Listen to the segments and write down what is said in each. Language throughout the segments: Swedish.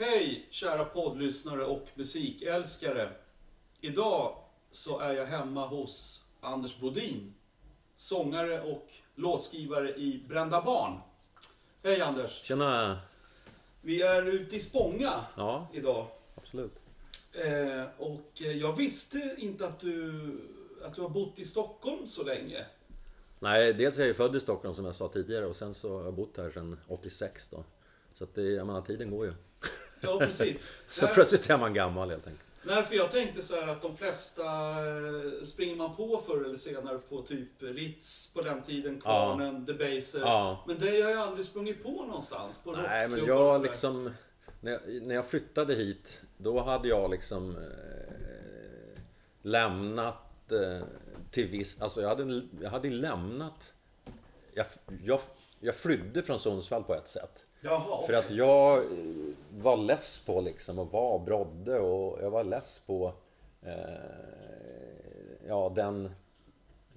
Hej kära poddlyssnare och musikälskare. Idag så är jag hemma hos Anders Bodin, sångare och låtskrivare i Brända Barn. Hej Anders! Tjena! Vi är ute i Spånga Ja, idag. absolut. Eh, och jag visste inte att du, att du har bott i Stockholm så länge. Nej, dels är jag ju född i Stockholm som jag sa tidigare och sen så har jag bott här sedan 86 då. Så att det, jag menar, tiden går ju. Ja, precis. Så Nej, plötsligt är man gammal helt enkelt. Nej, för jag tänkte så här att de flesta eh, springer man på förr eller senare på typ Ritz på den tiden, Kvarnen, Debaser. Ja. Men det har jag aldrig sprungit på någonstans. På Nej, men jag liksom... När jag, när jag flyttade hit, då hade jag liksom eh, lämnat eh, till viss... Alltså jag hade, jag hade lämnat... Jag, jag, jag flydde från Sundsvall på ett sätt. Jaha, För att jag eh, var less på liksom att vara brodde och jag var less på eh, ja, den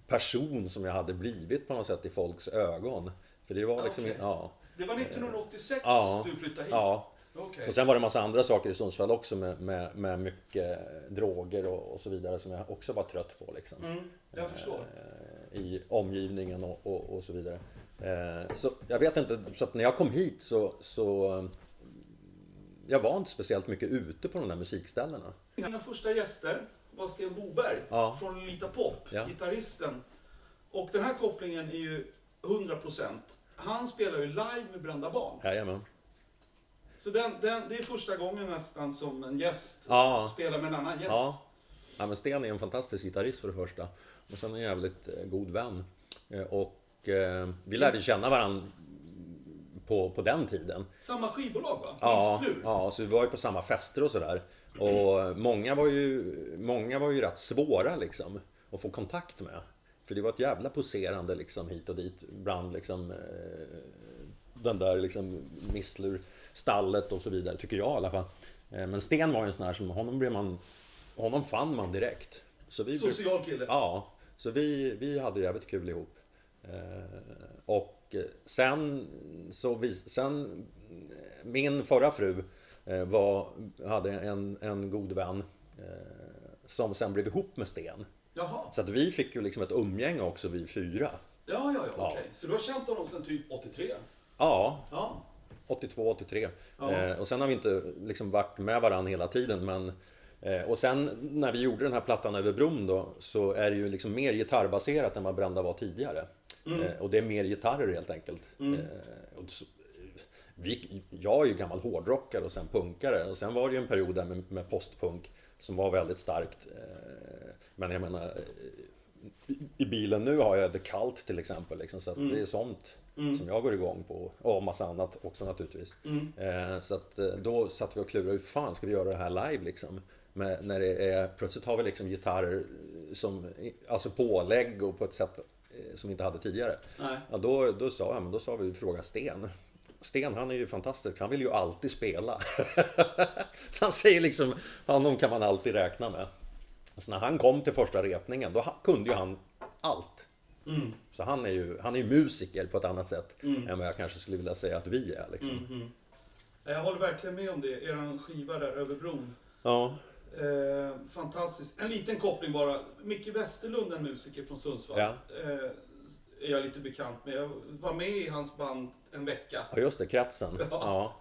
person som jag hade blivit på något sätt i folks ögon. För det var liksom, Okej. ja. Det var 1986 Ja. du flyttade hit? ja. Okej. Och sen var det en massa andra saker i Sundsvall också med, med, med mycket droger och, och så vidare som jag också var trött på liksom. Mm, jag förstår. Eh, i omgivningen och, och, och så vidare. Eh, så jag vet inte, så att när jag kom hit så, så eh, jag var inte speciellt mycket ute på de där musikställena. Mina första gäster var Sten Boberg Ja. från Lita Pop, Ja. gitarristen. Och den här kopplingen är ju 100%. Han spelar ju live med Brända Barn. Jajamän. Så den, den, det är första gången nästan som en gäst Ja. spelar med en annan gäst. Ja. ja, men Sten är en fantastisk gitarrist för det första. Och sen en jävligt eh, god vän. Eh, Och eh, vi lärde känna varandra på, på den tiden. Samma skivbolag va? Ja, ja, så vi var ju på samma fester och sådär. Och många var ju, många var ju rätt svåra liksom att få kontakt med. För det var ett jävla poserande liksom hit och dit bland liksom eh, den där liksom Misslur stallet och så vidare, tycker jag i alla fall. Eh, Men Sten var ju en sån här som, honom blev man, honom fann man direkt. Så vi Social kille. Ja, så vi, vi hade jävligt kul ihop. Eh, och sen så vi, sen min förra fru eh, var, hade en, en god vän eh, som sen blev ihop med Sten. Jaha. Så att vi fick ju liksom ett umgänge också vi fyra. Ja, ja, ja, Ja. okej. Så du har känt honom sedan typ 83? Ja, Ja. 82, 83. Ja. Eh, och sen har vi inte liksom varit med varandra hela tiden. Men, eh, och sen när vi gjorde den här plattan över bron då så är det ju liksom mer gitarrbaserat än vad Brända var tidigare. Eh, och det är mer gitarrer helt enkelt. Eh, och så, vi, jag är ju gammal hårdrockare och sen punkare. Och sen var det ju en period där med, med postpunk som var väldigt starkt. Eh, men jag menar, i, bilen nu har jag The Cult till exempel. Liksom, så att det är sånt som jag går igång på. Och massa annat också naturligtvis. Eh, så att då satt vi och klurade, hur fan ska vi göra det här live liksom? Med, när det är, plötsligt har vi liksom gitarrer som, alltså pålägg och på ett sätt som vi inte hade tidigare. Nej. Ja, då, då sa jag, men då sa vi fråga Sten. Sten han är ju fantastisk, han vill ju alltid spela. så han säger liksom, honom kan man alltid räkna med. Så när han kom till första repningen, då kunde ju han allt. Så han är ju han är musiker på ett annat sätt än vad jag kanske skulle vilja säga att vi är. Liksom. Jag håller verkligen med om det. Er skiva där över bron. Ja, Eh, fantastiskt. En liten koppling bara. Micke Westerlund, en musiker från Sundsvall. Ja. Eh, är jag lite bekant med. Jag var med i hans band en vecka. ja just det, kretsen. Ja.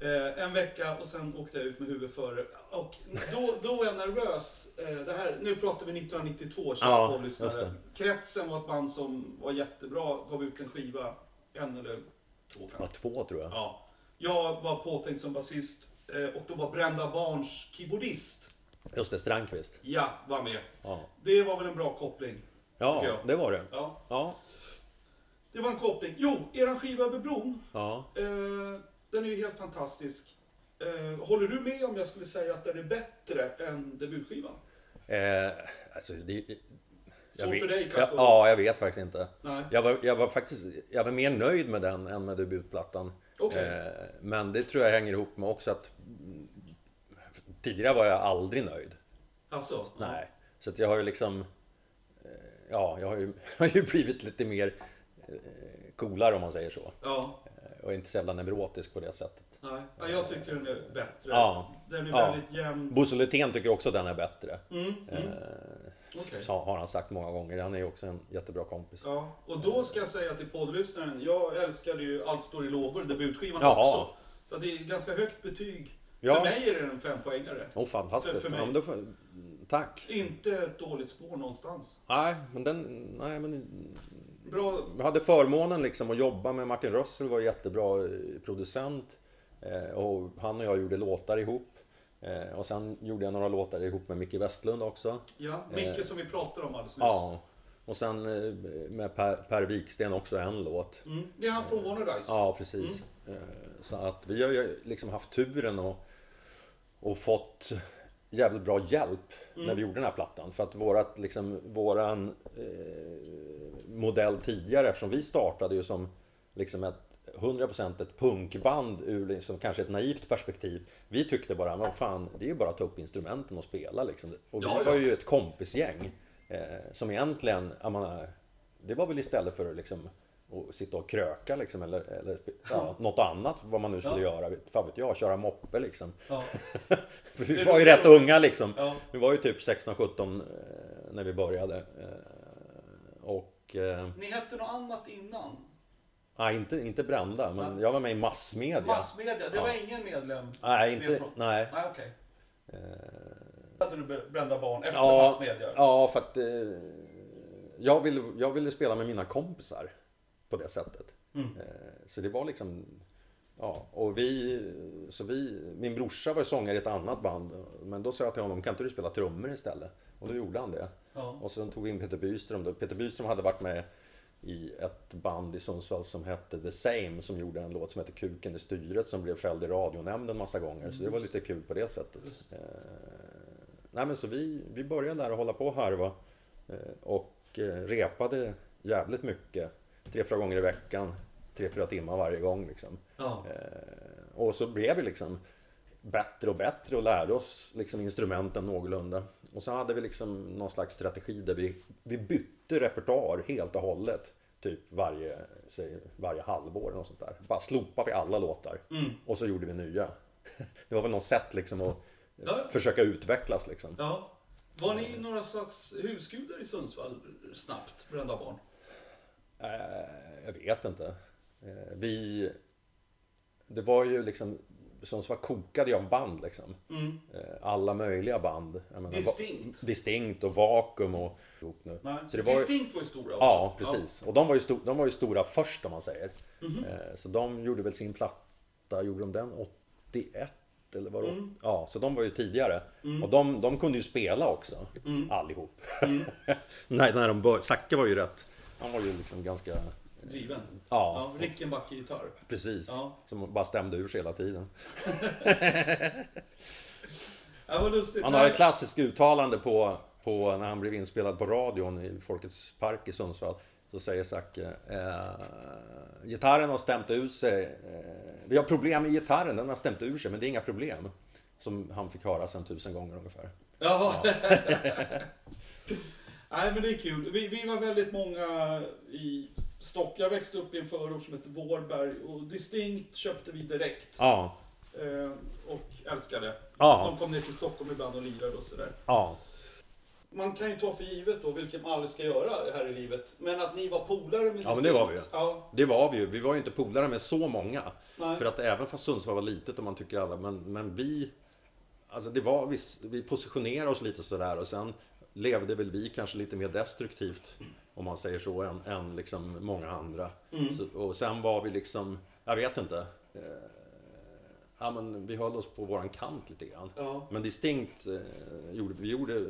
Eh, en vecka och sen åkte jag ut med huvudet före. Och då, då var jag nervös. Eh, det här, nu pratar vi 1992, kära Ja. Kretsen var ett band som var jättebra. Gav ut en skiva. En eller två Ja, kanske. två tror jag. Ja. Jag var påtänkt som basist. Eh, Och då var Brända Barns keyboardist. Just det, Strandqvist. Ja, var med. Ja. Det var väl en bra koppling. ja, jag. det var det. Ja, Ja. det var en koppling. Jo, eran skiva över bron. Ja. Eh, den är ju helt fantastisk. Eh, håller du med om jag skulle säga att den är bättre än debutskivan? Eh, alltså, det, Svårt vet, för dig kanske? ja, jag vet faktiskt inte. Nej. Jag var, jag var faktiskt jag var mer nöjd med den än med debutplattan. Okej. Eh, men det tror jag hänger ihop med också att tidigare var jag aldrig nöjd. Alltså? Nej. Så att jag har ju liksom eh, Ja, jag har ju, har ju blivit lite mer eh, coolare om man säger så. Ja. och inte så jävla neurotisk på det sättet. Nej, ja, jag tycker den är bättre. Ja. Den är Ja. väldigt jämn. Bosse Lutén tycker också den är bättre. Mm, mm. Så har han sagt många gånger. Han är ju också en jättebra kompis. Ja, och då ska jag säga till poddlyssnaren, jag älskade ju Allt står i lågor, debutskivan Jaha. också. Så det är ganska högt betyg. Ja. För mig är det en fempoängare. Åh, fantastiskt. För- för mig. ja, får, tack. Inte ett dåligt spår någonstans. Nej, men den... Nej, men Bra, Jag hade förmånen liksom att jobba med Martin Russell, var jättebra eh, producent. Eh, och han och jag gjorde låtar ihop. Eh, och sen gjorde jag några låtar ihop med Micke Westlund också. ja, Micke som vi pratade om alldeles nyss. Ja. Och sen eh, med Per, per Wiksten också en låt. Mm, det är han från Warner Dice. Ja, precis. Eh, Så att vi har ju liksom haft turen och, och fått jävligt bra hjälp när vi gjorde den här plattan. För att vårat, liksom, våran eh, modell tidigare, eftersom vi startade ju som liksom ett 100% ett punkband ur liksom, kanske ett naivt perspektiv. Vi tyckte bara, vad fan, det är ju bara att ta upp instrumenten och spela liksom. Och vi Ja, var ja. ju ett kompisgäng. Eh, som egentligen, jag menar, det var väl istället för liksom att sitta och kröka liksom, eller, eller ja, något annat vad man nu skulle Ja. göra. Fan vet jag, köra moppe liksom. Ja. För vi var ju rätt unga liksom. Ja. Vi var ju typ 16-17 eh, när vi började. Eh, och... Eh, Ni hette något annat innan? Nej, inte, inte Brända, men Ja. jag var med i massmedia. Massmedia, det Ja. var ingen medlem? nej, inte... från- Nej. Nej, okej. Hade du brända barn efter Ja, massmedia? ja, för att... Eh, jag, ville, jag ville spela med mina kompisar på det sättet. Mm. Eh, så det var liksom... Ja, och vi... Så vi... Min brorsa var sångare i ett annat band. Men då sa jag till honom, kan inte du spela trummor istället? Och då gjorde han det. Ja. Och sen tog vi in Peter Byström. Peter Byström hade varit med i ett band i Sundsvall som hette The Same som gjorde en låt som hette Kuken i styret som blev fälld i radionämnden massa gånger. Så det var lite kul på det sättet. Eh, nej men så vi, vi började där och hålla på och harva. Eh, och eh, repade jävligt mycket. Tre, fyra gånger i veckan. Tre, fyra timmar varje gång liksom. Ja. Eh, och så blev vi liksom bättre och bättre och lärde oss liksom instrumenten någorlunda. Och så hade vi liksom någon slags strategi där vi, vi bytte repertoar helt och hållet. Typ varje, säg, varje halvår eller sånt där. Bara slopade vi alla låtar. Mm. Och så gjorde vi nya. Det var väl något sätt liksom att Ja. försöka utvecklas liksom. ja. Var ni några slags husgudar i Sundsvall snabbt, brända barn? Eh, jag vet inte. Eh, vi... Det var ju liksom... Sundsvall kokade ju av band liksom. Mm. Eh, alla möjliga band. Menar, Distinkt. Va- Distinkt och Vakuum och... Nej. Så det var Distinkt var ju stora också. ja, precis. Och de var, ju sto, de var ju stora först om man säger. Eh, så de gjorde väl sin platta, gjorde de den 81? Eller vad Mm. Ja, så de var ju tidigare. Och de, de kunde ju spela också. Mm. Allihop. Nej, när de började. Zacke var ju rätt. Han var ju liksom ganska... Driven. Ja, Ja, Rickenbacker-gitarr. precis. Ja. Som bara stämde ur sig hela tiden. Han har ett klassiskt uttalande på, på när han blev inspelad på radion i Folkets Park i Sundsvall. Så säger Zacke, eh, gitarren har stämt ut sig. Eh, vi har problem med gitarren, den har stämt ur sig, men det är inga problem. Som han fick höra sen tusen gånger ungefär. Ja. Nej, men det är kul. Vi, vi var väldigt många i Stock. Jag växte upp i en förort som heter Vårberg och Distinkt köpte vi direkt. Ja, Eh, och älskade. Ja. De kom ner till Stockholm ibland och lirade och sådär. ja. Man kan ju ta för givet då, vilket man aldrig ska göra här i livet. Men att ni var polare med Ja, men det var vi ju. Ja, Det var vi ju. Vi var ju inte polare med så många. nej. För att även fast Sundsvall var litet och man tycker alla, men, men vi... Alltså det var, vi, vi positionerade oss lite sådär och sen levde väl vi kanske lite mer destruktivt, om man säger så, än, än liksom många andra. Mm. Så, och sen var vi liksom, jag vet inte. Eh, ja men vi höll oss på våran kant lite grann. Ja. Men distinkt eh, gjorde vi gjorde eh,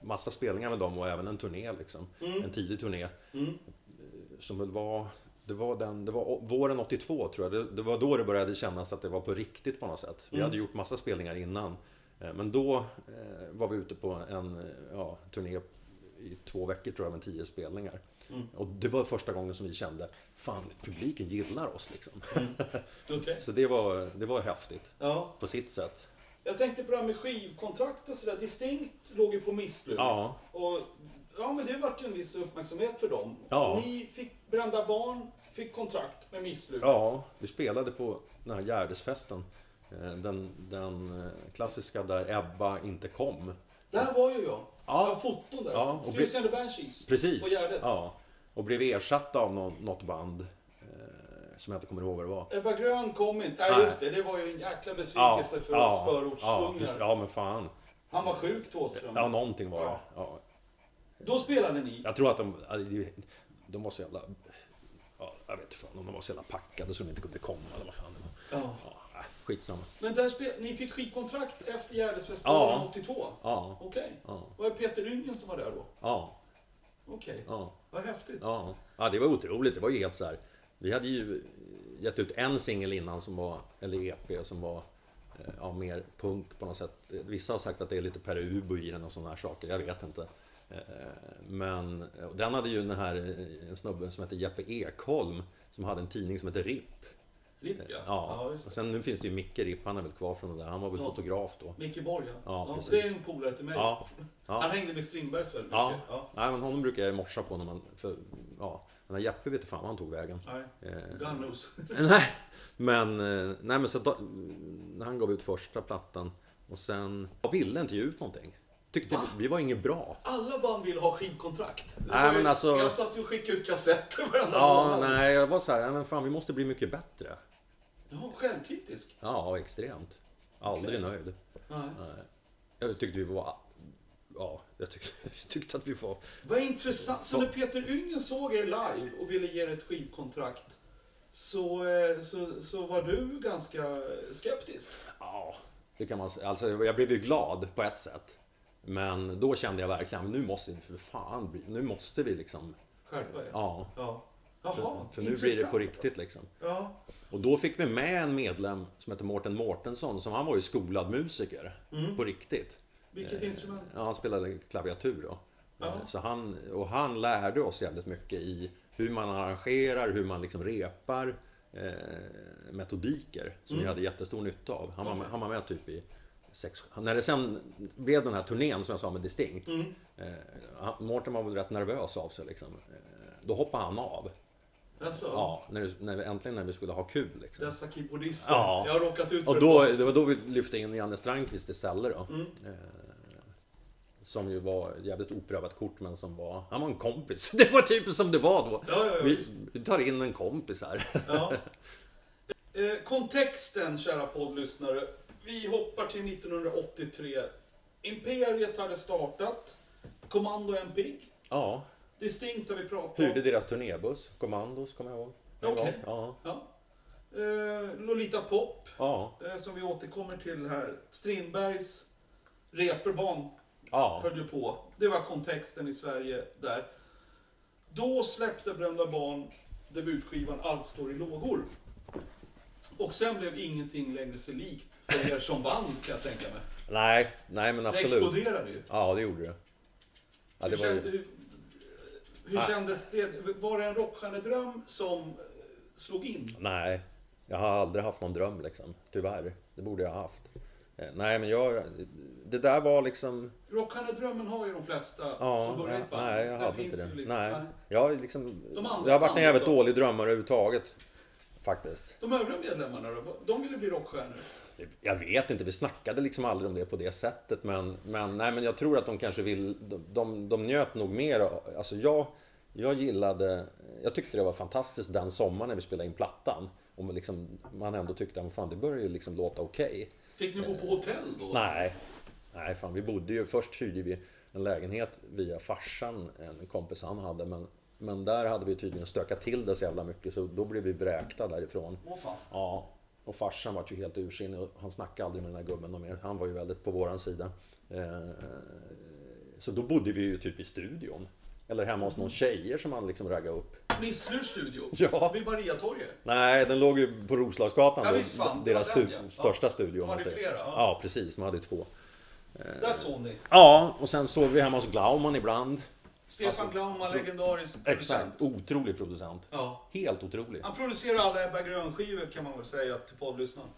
massa spelningar med dem och även en turné liksom. Mm. En tidig turné Mm. som väl var det var, den, det var våren 82 tror jag. Det, det var då det började kännas att det var på riktigt på något sätt. Vi Mm. hade gjort massa spelningar innan. Eh, Men då eh, var vi ute på en eh, ja, turné i två veckor tror jag med tio spelningar. Mm. Och det var första gången som vi kände, fan publiken gillar oss liksom. Okej. Så det var, det var häftigt Ja. på sitt sätt. Jag tänkte på det här med skivkontrakt och sådär. Distinkt låg ju på missbruk. Ja, Och ja, men det vart ju en viss uppmärksamhet för dem. Ja. Ni fick brända barn fick kontrakt med Misslur. Ja, vi spelade på den här Gärdesfesten. Eh, Den, den eh, klassiska där Ebba inte kom. Där var ju jag. Ja. Jag har foton där. Ja, och and the Banshees. Precis. På Gärdet. Ja. Och blev ersatt av nå- något band. eh, Som jag inte kommer ihåg vad det var. Ebba Grön kom inte. Nej, Nej. just det. Det var ju en jäkla besvikelse för oss ja, förortsungar. precis. ja, men fan. Han var sjuk, Thåström. Ja, någonting var det. Ja. Ja. Då spelade ni. Jag tror att de, de var så jävla... Ja, jag vet inte fan om de var så jävla packade så de inte kunde komma eller vad fan det var. Ja. Skitsamma. Men där spel... ni fick skivkontrakt efter Gärdesfestivalen Ja. 82? Ja, Okej. ja, Var det Peter Yngen som var där då? ja, Okej. ja. Vad häftigt. Ja. ja, det var otroligt. Det var ju helt så här. Vi hade ju gett ut en singel innan som var, eller EP, som var eh, ja, mer punk på något sätt. Vissa har sagt att det är lite Per Ubo i den och sådana här saker. Jag vet inte. Eh, Men den hade ju den här eh, en snubbe som heter Jeppe Ekholm som hade en tidning som heter RIP. Ripp ja. Ja, just och sen nu finns det ju Micke RIP, han är väl kvar från det där. Han var väl Ja. fotograf då. Micke Borg ja. Ja, precis. Det är en polare till mig. Ja, Han ja. hängde med Strindbergs väldigt Ja. mycket. Ja. Nej, men honom brukar jag morsa på när man... För, ja, den här Jeppe vet fan var han tog vägen. Nej, Eh. Nej, men, eh, nej, men så då, när han gav ut första plattan och sen jag ville inte ge ut någonting. Tyckte Va? vi var inget bra. Alla band vill ha skivkontrakt. Nej, men alltså- Jag satt ju och skickade ut kassetter varenda Ja, månad. nej, jag var så här, men fan vi måste bli mycket bättre. Ja, självkritisk. Ja, extremt. Aldrig nöjd. Nej. Jag tyckte vi var, ja, jag tyckte, jag tyckte att vi var, Vad intressant. Så när Peter Yngen såg er live och ville ge er ett skivkontrakt så, eh, så, så var du ganska skeptisk? ja, det kan man säga. Alltså jag blev ju glad på ett sätt. Men då kände jag verkligen, nu måste vi för fan, nu måste vi liksom, Skärpa er? ja. ja. Jaha, För, för nu blir det på riktigt liksom. Ja. Och då fick vi med en medlem som heter Mårten Mårtensson, som han var ju skolad musiker. Mm. På riktigt. Vilket Eh, instrument? Ja, han spelade klaviatur då. Ja. Eh, Så han, och han lärde oss jävligt mycket i hur man arrangerar, hur man liksom repar. Eh, metodiker som vi hade jättestor nytta av. Han var, Mm. Han var med typ i sex... När det sen blev den här turnén som jag sa med Distinct. Mm. Eh, Mårten var väl rätt nervös av sig liksom. Eh, då hoppade han av. Alltså, Ja, när, när vi, äntligen när vi skulle ha kul liksom. Dessa keyboardister. Ja. Jag har råkat ut för Och då, det var då vi lyfte in Janne Strandqvist istället då. Mm. Eh, som ju var ett jävligt oprövat kort men som var, han var en kompis. Det var typ som det var då. Ja, ja, ja, Vi, vi tar in en kompis här. Eh, kontexten, kära poddlyssnare. Vi hoppar till 1983. Imperiet hade startat. Kommando en pigg. Ja, Distinkt har vi pratat hyrde om. deras turnébuss, Commandos kommer jag ihåg. Okej. gång. Ja, Ja. Eh, Lolita Pop, ja, eh, som vi återkommer till här. Strindbergs reperban ja. höll ju på. Det var kontexten i Sverige där. Då släppte Brända Barn debutskivan Allt står i lågor. Och sen blev ingenting längre sig likt för er som band kan jag tänka mig. Nej, nej men Det absolut. exploderade ju. Ja, det gjorde det. Ja, hur det var ju... hur, Ah. kändes det? Var det en rockstjärnedröm som eh, slog in? Nej, jag har aldrig haft någon dröm liksom. Tyvärr. Det borde jag ha haft. Eh, Nej, men jag... Det där var liksom... Rockstjärnedrömmen har ju de flesta Ja, som börjar i ett band. nej, jag Där hade inte det. liksom- Nej. Jag har liksom... De andra Det har varit en jävligt då? dålig drömmare överhuvudtaget. Faktiskt. De övriga medlemmarna då? De ville bli rockstjärnor. Jag vet inte, vi snackade liksom aldrig om det på det sättet. Men, men, nej, men jag tror att de kanske vill... De, de, de njöt nog mer. Alltså jag, jag gillade... Jag tyckte det var fantastiskt den sommaren när vi spelade in plattan. Och man, liksom, man ändå tyckte att fan, det börjar ju liksom låta okej. Fick ni bo på hotell då? Nej. Nej, fan vi bodde ju... Först hyrde vi en lägenhet via farsan, en kompis han hade. Men, men där hade vi tydligen stökat till det så jävla mycket så då blev vi vräkta därifrån. Åh fan. Ja, och farsan var ju helt ursinnig och han snackade aldrig med den här gubben någon mer. Han var ju väldigt på våran sida. Eh, Så då bodde vi ju typ i studion. Eller hemma hos någon tjejer som han liksom raggade upp. Nisslurs studio? Ja. Vid Mariatorget? Nej, den låg ju på Roslagsgatan. Ja, visst fan, deras den, ja. största Ja. studio. De hade flera, ja. Ja, precis. De hade två. Där såg ni. Ja, och sen sov vi hemma hos Glauman ibland. Stefan Alltså, Glaumann, legendarisk Exakt. producent. Otrolig producent. Ja. Helt otrolig. Han producerar alla Ebba Grön-skivor kan man väl säga till poddlyssnaren.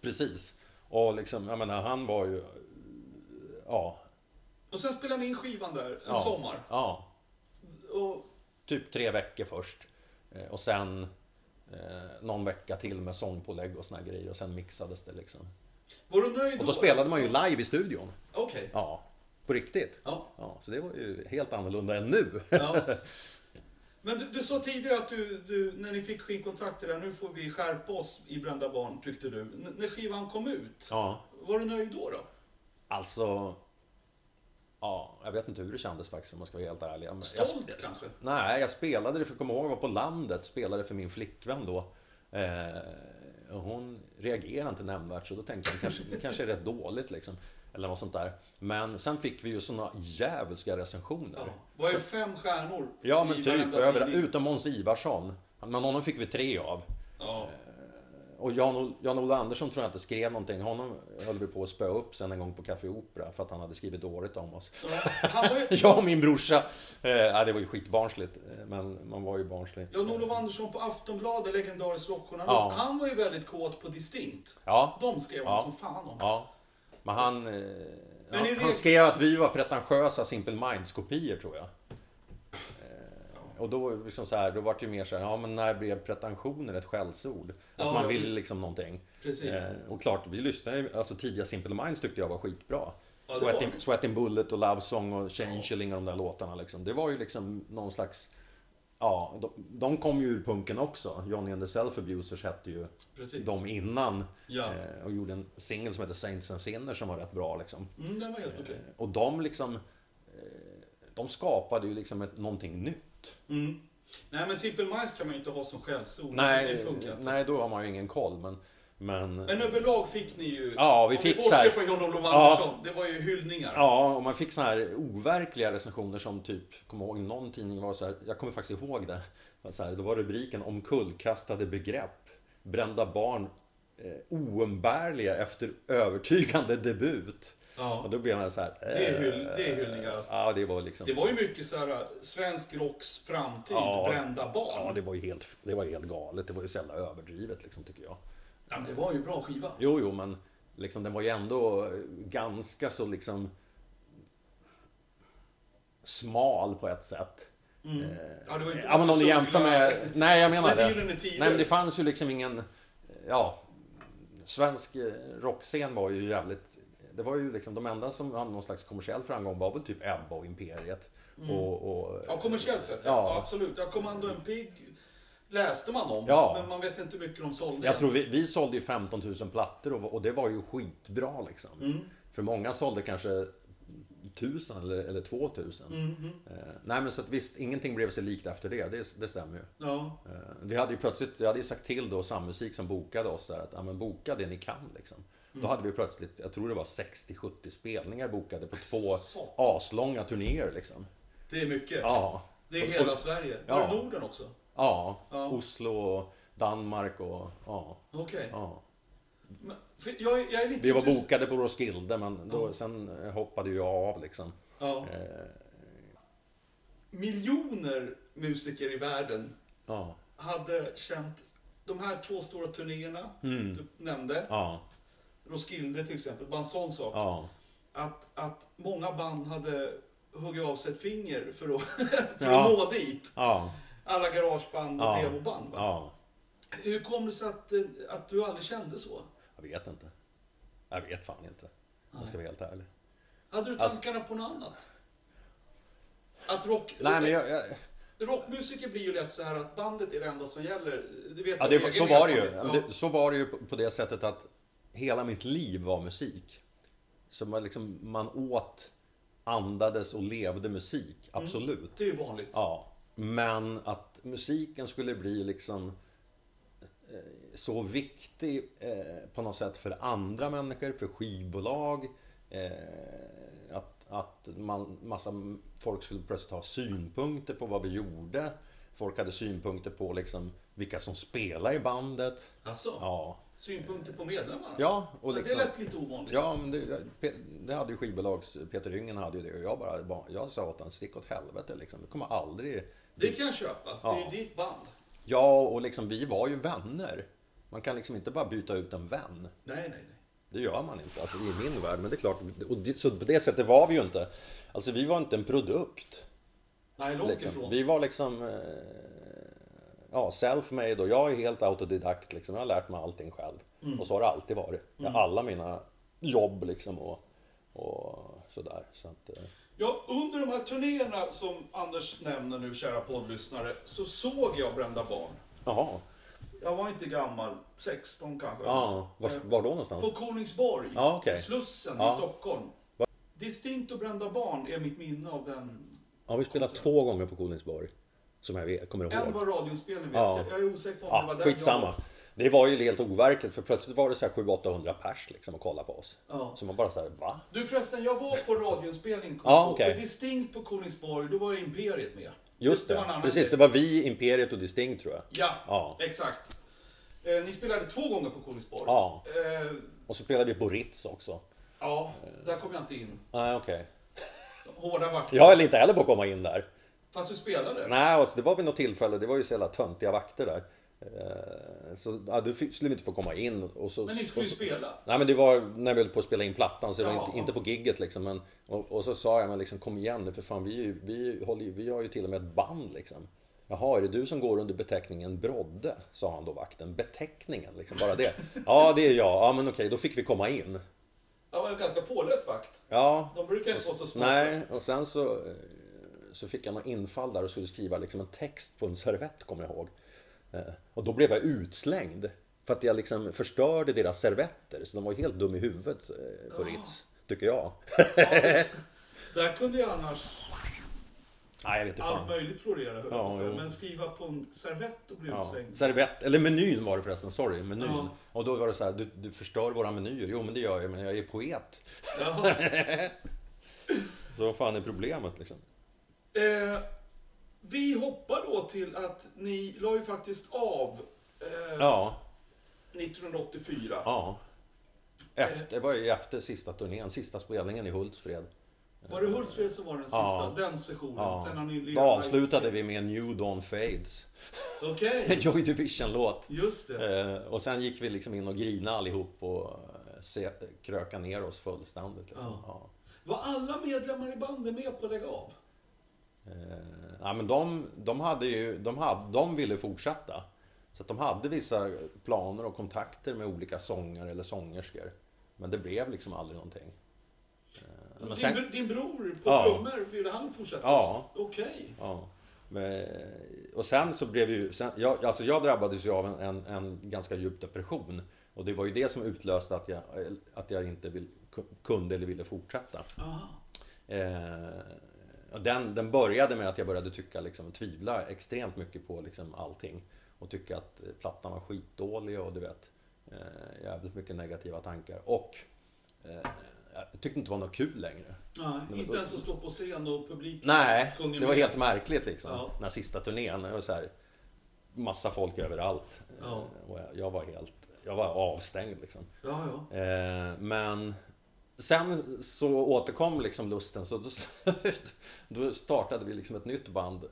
Precis. Och liksom, jag menar, han var ju... Ja. Och sen spelade ni in skivan där en ja. sommar. Ja. Och Typ tre veckor först. Eh, och sen eh, någon vecka till med sångpålägg och såna grejer och sen mixades det liksom. Var du nöjd Och då spelade man ju live i studion. Okej. Ja, på riktigt. Ja. Ja, så det var ju helt annorlunda än nu. ja. Men du, du sa tidigare att du, du, när ni fick skivkontraktet där, nu får vi skärpa oss i Brända Barn, tyckte du. N- när skivan kom ut, Ja, var du nöjd då? då? alltså... Ja, jag vet inte hur det kändes faktiskt om man ska vara helt ärlig. Men Stolt jag, kanske? Nej, jag spelade det, för kommer ihåg jag var på landet, spelade för min flickvän då. Eh, och hon reagerade inte nämnvärt, så då tänkte jag kanske, det kanske är rätt dåligt liksom. Eller något sånt där. Men sen fick vi ju såna djävulska recensioner. Ja. Var ju fem stjärnor Ja men typ, över, utom Måns Ivarsson. Men honom fick vi tre av. Ja. Och Jan- Jan-Olle Andersson tror jag inte skrev någonting. Honom höll vi på att spöa upp sen en gång på Café Opera för att han hade skrivit dåligt om oss. Ja. Ju... Jag och min brorsa. Eh, det var ju skitbarnsligt. eh, Men man var ju barnslig. Jan-Olof Andersson på Aftonbladet, legendarisk rockjournalist. Ja. Han var ju väldigt kåt på Distinkt. Ja, De skrev han Ja. som fan om. ja. Men han... Eh, Men i han, skrev att vi var pretentiösa Simple Minds-kopior tror jag. Eh, Och då, liksom så här, då var det ju mer så här, ja men när blev pretensioner ett skällsord? Att Ja, man ja, vill visst. liksom någonting. Precis. Eh, och klart, vi lyssnade ju, alltså tidiga Simple Minds tyckte jag var skitbra. Ja, det Sweating, det. Sweating Bullet och Love Song och Changeling och de där låtarna liksom. Det var ju liksom någon slags... Ja, de, de kom ju ur punken också. Johnny and the Self Abusers hette ju Precis. de innan. Ja. Eh, och gjorde en singel som heter Saints and Sinners som var rätt bra liksom. Mm, den var helt okej. Eh, och de liksom... Eh, de skapade ju liksom ett, någonting nytt. Mm. Nej men Simple Minds kan man ju inte ha som skällsord. Det Nej, funkar inte. nej, då har man ju ingen koll. Men... men Men överlag fick ni ju... Ja, vi fick så här- från Jan-Olof Ja. Andersson. Det var ju hyllningar. Ja, och man fick såna här overkliga recensioner som typ, kommer ihåg någon tidning var så här, jag kommer faktiskt ihåg det. Så här, då var rubriken omkullkastade begrepp. Brända barn eh, oumbärliga efter övertygande debut. Ja. Och då blev man så här. Det är eh, hyll- det är hyllningar, alltså. Ja, det var liksom. Det var ju mycket så här äh, svensk rocks framtid, Ja. brända barn. Ja, det var ju helt, det var helt galet. Det var ju så jävla överdrivet liksom, tycker jag. Ja, det var ju bra skiva. Jo, jo, men liksom, den var ju ändå ganska så liksom smal på ett sätt. Mm. Ja, det var inte Ja men om du jämför med... Nej jag menar Det det. Nej men det fanns ju liksom ingen... Ja... Svensk eh, rockscen var ju jävligt... Det var ju liksom de enda som hade någon slags kommersiell framgång var väl typ Ebba och Imperiet. Och, och, Mm. Ja, kommersiellt sett. Ja. Ja, absolut. Ja, Commando en Pig läste man om, Ja. men man vet inte hur mycket de sålde. jag tror vi, vi sålde ju 15 000 plattor och, och det var ju skitbra liksom. Mm. För många sålde kanske 1000 eller, eller 2000. Mhm. Eh, nej men så att visst, ingenting blev sig likt efter det. Det, det stämmer ju. Ja. Eh, Vi hade ju plötsligt, jag hade ju sagt till då Sammusik som bokade oss där att ja, men boka det ni kan liksom. Då hade vi plötsligt, jag tror det var 60-70 spelningar bokade på två Satan. aslånga turnéer liksom. Det är mycket. Ja, Det är hela Sverige. Ja. Var det Norden också? Ja, Ja. Oslo och Danmark och ja, Okej. ja. Men, för Jag, jag är lite Vi var intress- bokade på Roskilde men då, sen eh, hoppade jag av liksom. Ja. Eh, Miljoner musiker i världen Ja, hade känt de här två stora turnéerna Mm. du nämnde. ja, Roskilde till exempel, bara en sån sak. ja. Att, att många band hade huggit av sig ett finger för att, för Ja. att nå dit. Ja, Alla garageband och Ja. demoband. Va? ja. Hur kom det sig att, eh, att du aldrig kände så? Jag vet inte. Jag vet fan inte. Jag ska vara helt ärlig. Hade du Alltså- tankarna på något annat? Att rock... Nej men jag, jag, Rockmusiker blir ju lätt så här att bandet är det enda som gäller. Det vet Ja, det, så var det ju. Ja. Så var det ju på, det sättet att hela mitt liv var musik. Så man, liksom, man åt, andades och levde musik, absolut. Det är ju vanligt. Ja, men att musiken skulle bli liksom eh, så viktig eh, på något sätt för andra människor, för skivbolag. Eh, att, att man, massa folk skulle plötsligt ha synpunkter på vad vi gjorde. Folk hade synpunkter på liksom vilka som spelade i bandet. Alltså, Ja, synpunkter på medlemmarna? ja och liksom... Det lät lite ovanligt. Ja, men det, det hade ju skivbolags... Peter Yngen hade ju det och jag bara... Jag sa åt honom, stick åt helvete liksom. Det kommer aldrig... Det kan jag köpa. Det är Ja. ju ditt band. Ja, och liksom vi var ju vänner. Man kan liksom inte bara byta ut en vän. Nej, nej, nej. Det gör man inte, alltså i min värld. Men det är klart, och det, så på det sättet var vi ju inte. Alltså vi var inte en produkt. Nej, långt Liksom. ifrån. Vi var liksom... Eh, ja, self-made och jag är helt autodidakt liksom. Jag har lärt mig allting själv. Och så har det alltid varit. Har alla mina jobb liksom och, och sådär. Så att, eh, Ja, under de här turnéerna som Anders nämner nu, kära poddlyssnare, så såg jag Brända Barn. jaha. Jag var inte gammal, 16 kanske. Ja, var, Eh, var då någonstans? På Kolingsborg, Ja, okej. Slussen i Ja. Stockholm. Distinkt och Brända Barn är mitt minne av den. Ja, vi spelade två gånger på Kolingsborg. Som jag vet, kommer En ihåg. var radioinspelning vet Ja. jag. Jag är osäker på om det Ja, var den skitsamma. jag... Det var ju helt overkligt för plötsligt var det så här 700-800 pers liksom och kolla på oss. Ja. Så man bara såhär, va? Du förresten, jag var på radioinspelning. Ja, okej. För Distinkt på Kolingsborg, då var ju Imperiet med. Just det det, precis. grej. Det var vi, Imperiet och Distinct tror jag. Ja, Ja. exakt. Eh, ni spelade två gånger på Kolingsborg. Ja. Eh, Och så spelade vi på Ritz också. ja, där kom jag inte in. Nej, okej. Hårda vakter. Jag höll inte heller på att komma in där. Fast du spelade? Nej, alltså, det var vid något tillfälle, det var ju så jävla töntiga vakter där. Eh, Så ja, du fick- skulle inte få komma in. Och så, Men ni skulle ju så, spela. Nej men det var när vi höll på att spela in plattan så det var Ja. inte, inte på gigget liksom. Men, och, och så sa jag men liksom kom igen nu för fan vi, vi, håller, vi har ju till och med ett band liksom. Jaha, är det du som går under beteckningen Brodde? Sa han då vakten. Beteckningen liksom, bara det. Ja det är jag. Ja men okej, då fick vi komma in. Jag var en ganska påläst vakt. Ja. De brukar inte vara så smarta. Nej, och sen så, eh, så fick jag någon infall där och skulle skriva liksom en text på en servett kommer jag ihåg. Eh, Och då blev jag utslängd. För att jag liksom förstörde deras servetter. Så de var helt dum i huvudet eh, på Ritz. Tycker jag. Där kunde ju annars Nej, jag vet inte allt möjligt florera, jag Ja. Men skriva på en servett och bli Ja. utslängd. Servett, eller menyn var det förresten, sorry, menyn. Ja. Och då var det så här, du, du förstör våra menyer. Jo men det gör jag, men jag är poet. Ja. Så vad fan är problemet liksom? Eh, vi hoppar då till att ni la ju faktiskt av eh, Ja, 1984. ja. Efter, det var ju efter sista turnén, sista spelningen i Hultsfred. Var det Hultsfred som var den sista? Ja. Den sessionen? Ja. Sen har ni Då avslutade vi med New Dawn Fades. Okej, En Joy Division-låt. just det. Eh, och sen gick vi liksom in och grinade allihop och eh, se, kröka ner oss fullständigt. Liksom. Ja. Var alla medlemmar i bandet med på att lägga av? Eh, ja, men de, de, hade ju, de, hade, de ville fortsätta. Så att de hade vissa planer och kontakter med olika sångare eller sångerskor. Men det blev liksom aldrig någonting. Eh, men din, sen, br- din bror på Ja. trummor, ville han fortsätta? Ja. Okej. ja, men, och sen så blev ju... Sen, jag, alltså jag drabbades ju av en, en, en ganska djup depression. Och det var ju det som utlöste att jag, att jag inte vill, kunde eller ville fortsätta. Eh, och den, den började med att jag började tycka, liksom, tvivla extremt mycket på liksom, allting. Och tycka att eh, plattan var skitdålig och du vet, eh, jävligt mycket negativa tankar. Och eh, jag tyckte inte det var något kul längre. Nej, men inte då- ens att stå på scen och publiken Nej, det var med. helt märkligt liksom. Ja. Den här sista turnén. Var så här, massa folk överallt. Ja. Eh, Och jag, jag var helt, jag var avstängd liksom. Ja, ja. Eh, men sen så återkom liksom lusten så då, då startade vi liksom ett nytt band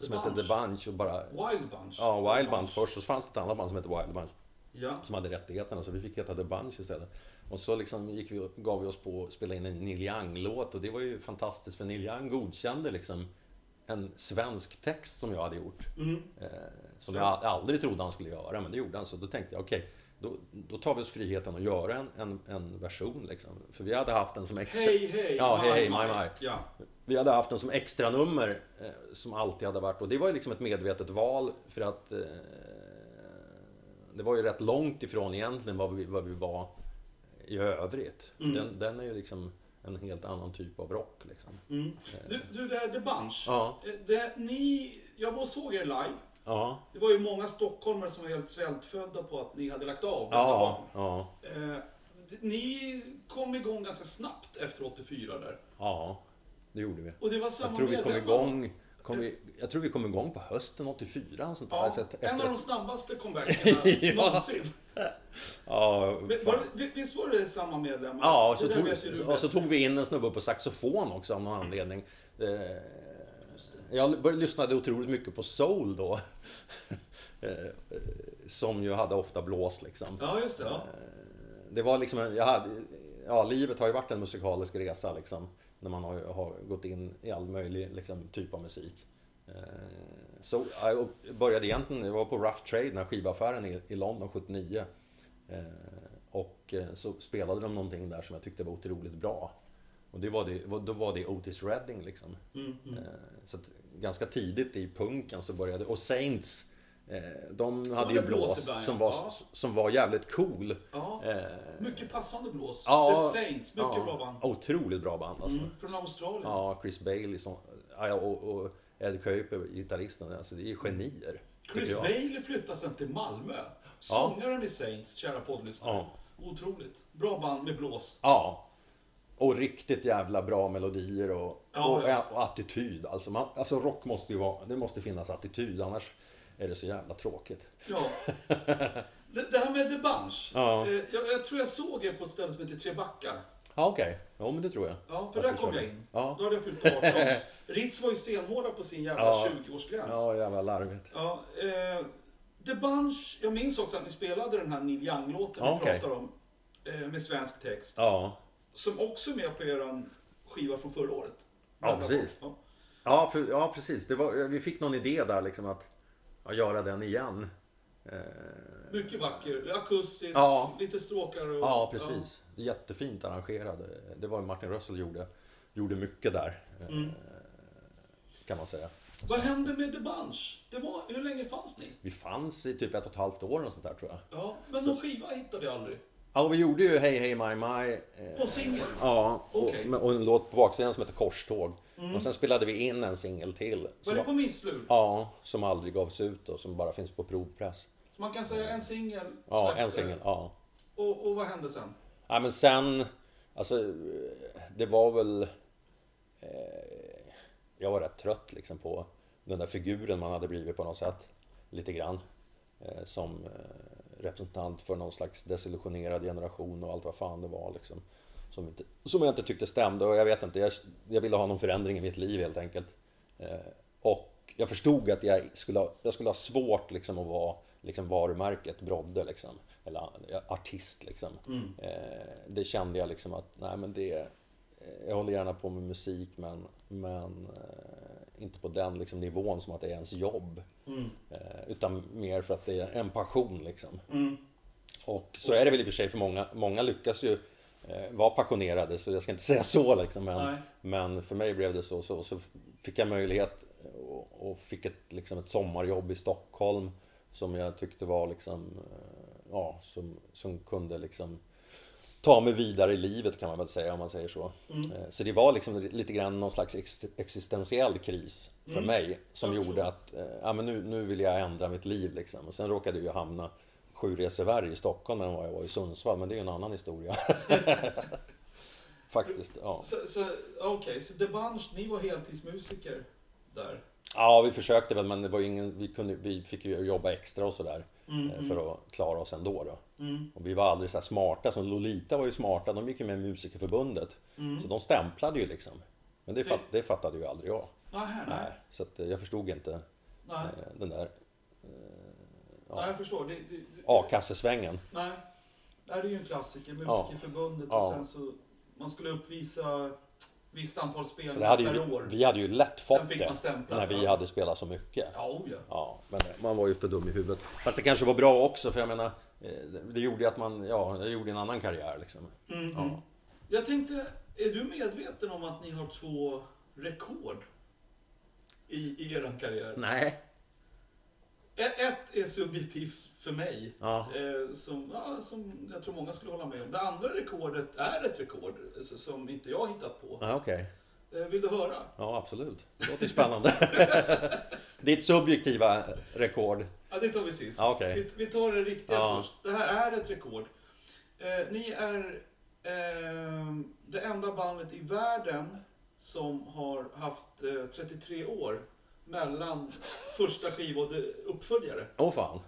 som The hette Bunch. The Bunch och bara Wild Bunch. Ja, Wild Bunch först och så fanns det ett annat band som hette Wild Bunch Ja. som hade rättigheterna så vi fick heta The Bunch istället. Och så liksom gick vi, gav vi oss på att spela in en Neil Young-låt och det var ju fantastiskt för Neil Young godkände liksom en svensk text som jag hade gjort. Mm. Eh, som jag aldrig trodde han skulle göra, men det gjorde han. Så då tänkte jag, okej, då, då tar vi oss friheten att göra en, en, en version liksom. För vi hade haft den som extra... Hej, hej, Ja, hej, hej, my, my. Ja. Vi hade haft den som extra nummer eh, som alltid hade varit. Och det var ju liksom ett medvetet val för att eh, det var ju rätt långt ifrån egentligen vad vi, vad vi var i övrigt. Mm. Den, den är ju liksom en helt annan typ av rock liksom. Mm. Du, du, det här The Bunch. Ja, Eh, Det, ni, jag var och såg er live. Ja, Det var ju många stockholmare som var helt svältfödda på att ni hade lagt av. ja, ja, Eh, ni kom igång ganska snabbt efter 84 där. ja, det gjorde vi. Och det var samma Jag tror vi kom igång kom vi, Jag tror vi kom igång på hösten 84 och sånt där. Ja, Så att en av de snabbaste comebackerna Ja. någonsin. ja, Men. Var, visst var det samma medlemmar? Ja, och så, där tog, och så tog vi in en snubbe på saxofon också av någon anledning. Eh, Jag började lyssnade otroligt mycket på soul då. Eh, eh, Som ju hade ofta blås liksom. Ja, just det. Ja. Det var liksom, jag hade, ja livet har ju varit en musikalisk resa liksom. När man har, har gått in i all möjlig liksom, typ av musik. Eh, så jag började egentligen, jag var på Rough Trade, den här skivaffären i, i London 79. Eh, och eh, så spelade de någonting där som jag tyckte var otroligt bra. Och det var det, då var det Otis Redding liksom. Mm, mm. Eh, Så att ganska tidigt i punken så började, och Saints eh, de hade det ju blås som ja. var, Ja. som var jävligt cool. Ja, Eh, mycket passande blås. ja, The Saints, mycket ja, bra band. Otroligt bra band alltså. Mm, från Australien. Ja, Chris Bailey som, ja, och, och Ed Kuiper, gitarristen, alltså det är genier. Chris. Bailey flyttade sen till Malmö. Sångaren i Saints, kära poddlyssnare. Ja. Otroligt. Bra band med blås. Ja. Och riktigt jävla bra melodier och, Ja, och, ja. och attityd. Alltså, man, alltså rock måste ju vara, det måste finnas attityd annars är det så jävla tråkigt. Ja. Det, det här med The Bunch. Ja. Eh, Jag, jag tror jag såg er på ett ställe som heter Tre Backar. Ja, okej. Ja, men det tror jag. Ja, för Att där kom jag in. Ja. Då hade jag fyllt 18. Ritz var ju stenhårda på sin jävla Ja. 20-årsgräns. Ja, jävla larvigt. Ja, eh, The Bunch, jag minns också att ni spelade den här Neil Young-låten Ja, vi pratar om. Eh, med svensk text. Ja. Som också är med på er skiva från förra året. Ja, precis. Ja. Ja, för, ja precis. Det var, vi fick någon idé där liksom att, att göra den igen. Eh, Mycket vacker, akustisk, Ja. lite stråkar och... Ja, precis. Jättefint arrangerad. Det var Martin Russell gjorde, gjorde mycket där. eh, Mm. Kan man säga. Vad hände med The Bunch? Det var, hur länge fanns ni? Vi fanns i typ ett och ett halvt år och sånt där tror jag. Ja, men någon skiva hittade jag aldrig. Ja, och vi gjorde ju Hey Hey My My. eh, På singel? Ja, och, Okej. Mm. och en låt på baksidan som heter Korståg. Och sen spelade vi in en singel till. Var det på Missflur? ja, som aldrig gavs ut och som bara finns på provpress. Man kan säga en singel Ja, en singel. Ja. Och, och vad hände sen? Ja men sen, alltså det var väl... Eh, jag var rätt trött liksom på den där figuren man hade blivit på något sätt. Lite grann. Eh, som eh, representant för någon slags desillusionerad generation och allt vad fan det var liksom. Som, inte, som jag inte tyckte stämde och jag vet inte, jag, jag ville ha någon förändring i mitt liv helt enkelt. Eh, och jag förstod att jag skulle ha, jag skulle ha svårt liksom att vara liksom varumärket Brodde liksom. Eller ja, artist liksom. Eh, det kände jag liksom att, nej men det... Jag håller gärna på med musik men, men eh, inte på den liksom, nivån som att det är ens jobb. Eh, utan mer för att det är en passion liksom. Och så är det väl i och för sig för många. Många lyckas ju eh, vara passionerade så jag ska inte säga så liksom. Men, men för mig blev det så. Så, så fick jag möjlighet och, och fick ett, liksom ett sommarjobb i Stockholm. Som jag tyckte var liksom, eh, ja, som, som kunde liksom ta mig vidare i livet kan man väl säga om man säger så. Eh, Så det var liksom lite grann någon slags ex- existentiell kris för mig som Jag gjorde att eh, ja, men nu, nu vill jag ändra mitt liv liksom. Och sen råkade jag hamna sju resor värre i Stockholm än vad jag var i Sundsvall, men det är ju en annan historia. Faktiskt, ja. Så, så, Okej, så Bunch, ni var heltidsmusiker där? Ja, vi försökte väl, men det var ingen, vi, kunde, vi fick ju jobba extra och sådär. Eh, För att klara oss ändå då. Och vi var aldrig så smarta, som Lolita var ju smarta, de gick ju med Musikerförbundet. Så de stämplade ju liksom. Men det, fatt, det fattade ju aldrig jag. Nej, nej. Nej, så eh, jag förstod inte nej. eh, den där nej jag förstår. Det, det, a-kassesvängen. nej. Det är ju en klassiker, Ja. Musikerförbundet. Ja. Och sen så, man skulle uppvisa visst antal Det spelningar per ju, år. vi hade ju lätt fått fick det när vi hade spelat så mycket. Ja, oh ja. Ja, men man var ju för dum i huvudet. Fast det kanske var bra också, för jag menar, eh, det gjorde ju att man, ja, jag gjorde en annan karriär liksom. Mm, Ja. Jag tänkte, är du medveten om att ni har två rekord i, i er karriär? Nej. Ett är subjektivt för mig, Ja. eh, som, ja, som jag tror många skulle hålla med om. Det andra rekordet är ett rekord alltså, som inte jag hittat på. Ja, okej. Eh, Vill du höra? Ja, absolut. Det låter spännande. Ditt subjektiva rekord. Ja, det tar vi sist. Ja, okej. vi, vi tar det riktiga Ja. först. Det här är ett rekord. Eh, ni är eh, det enda bandet i världen som har haft eh, 33 år mellan första skiva och uppföljare. Åh fan.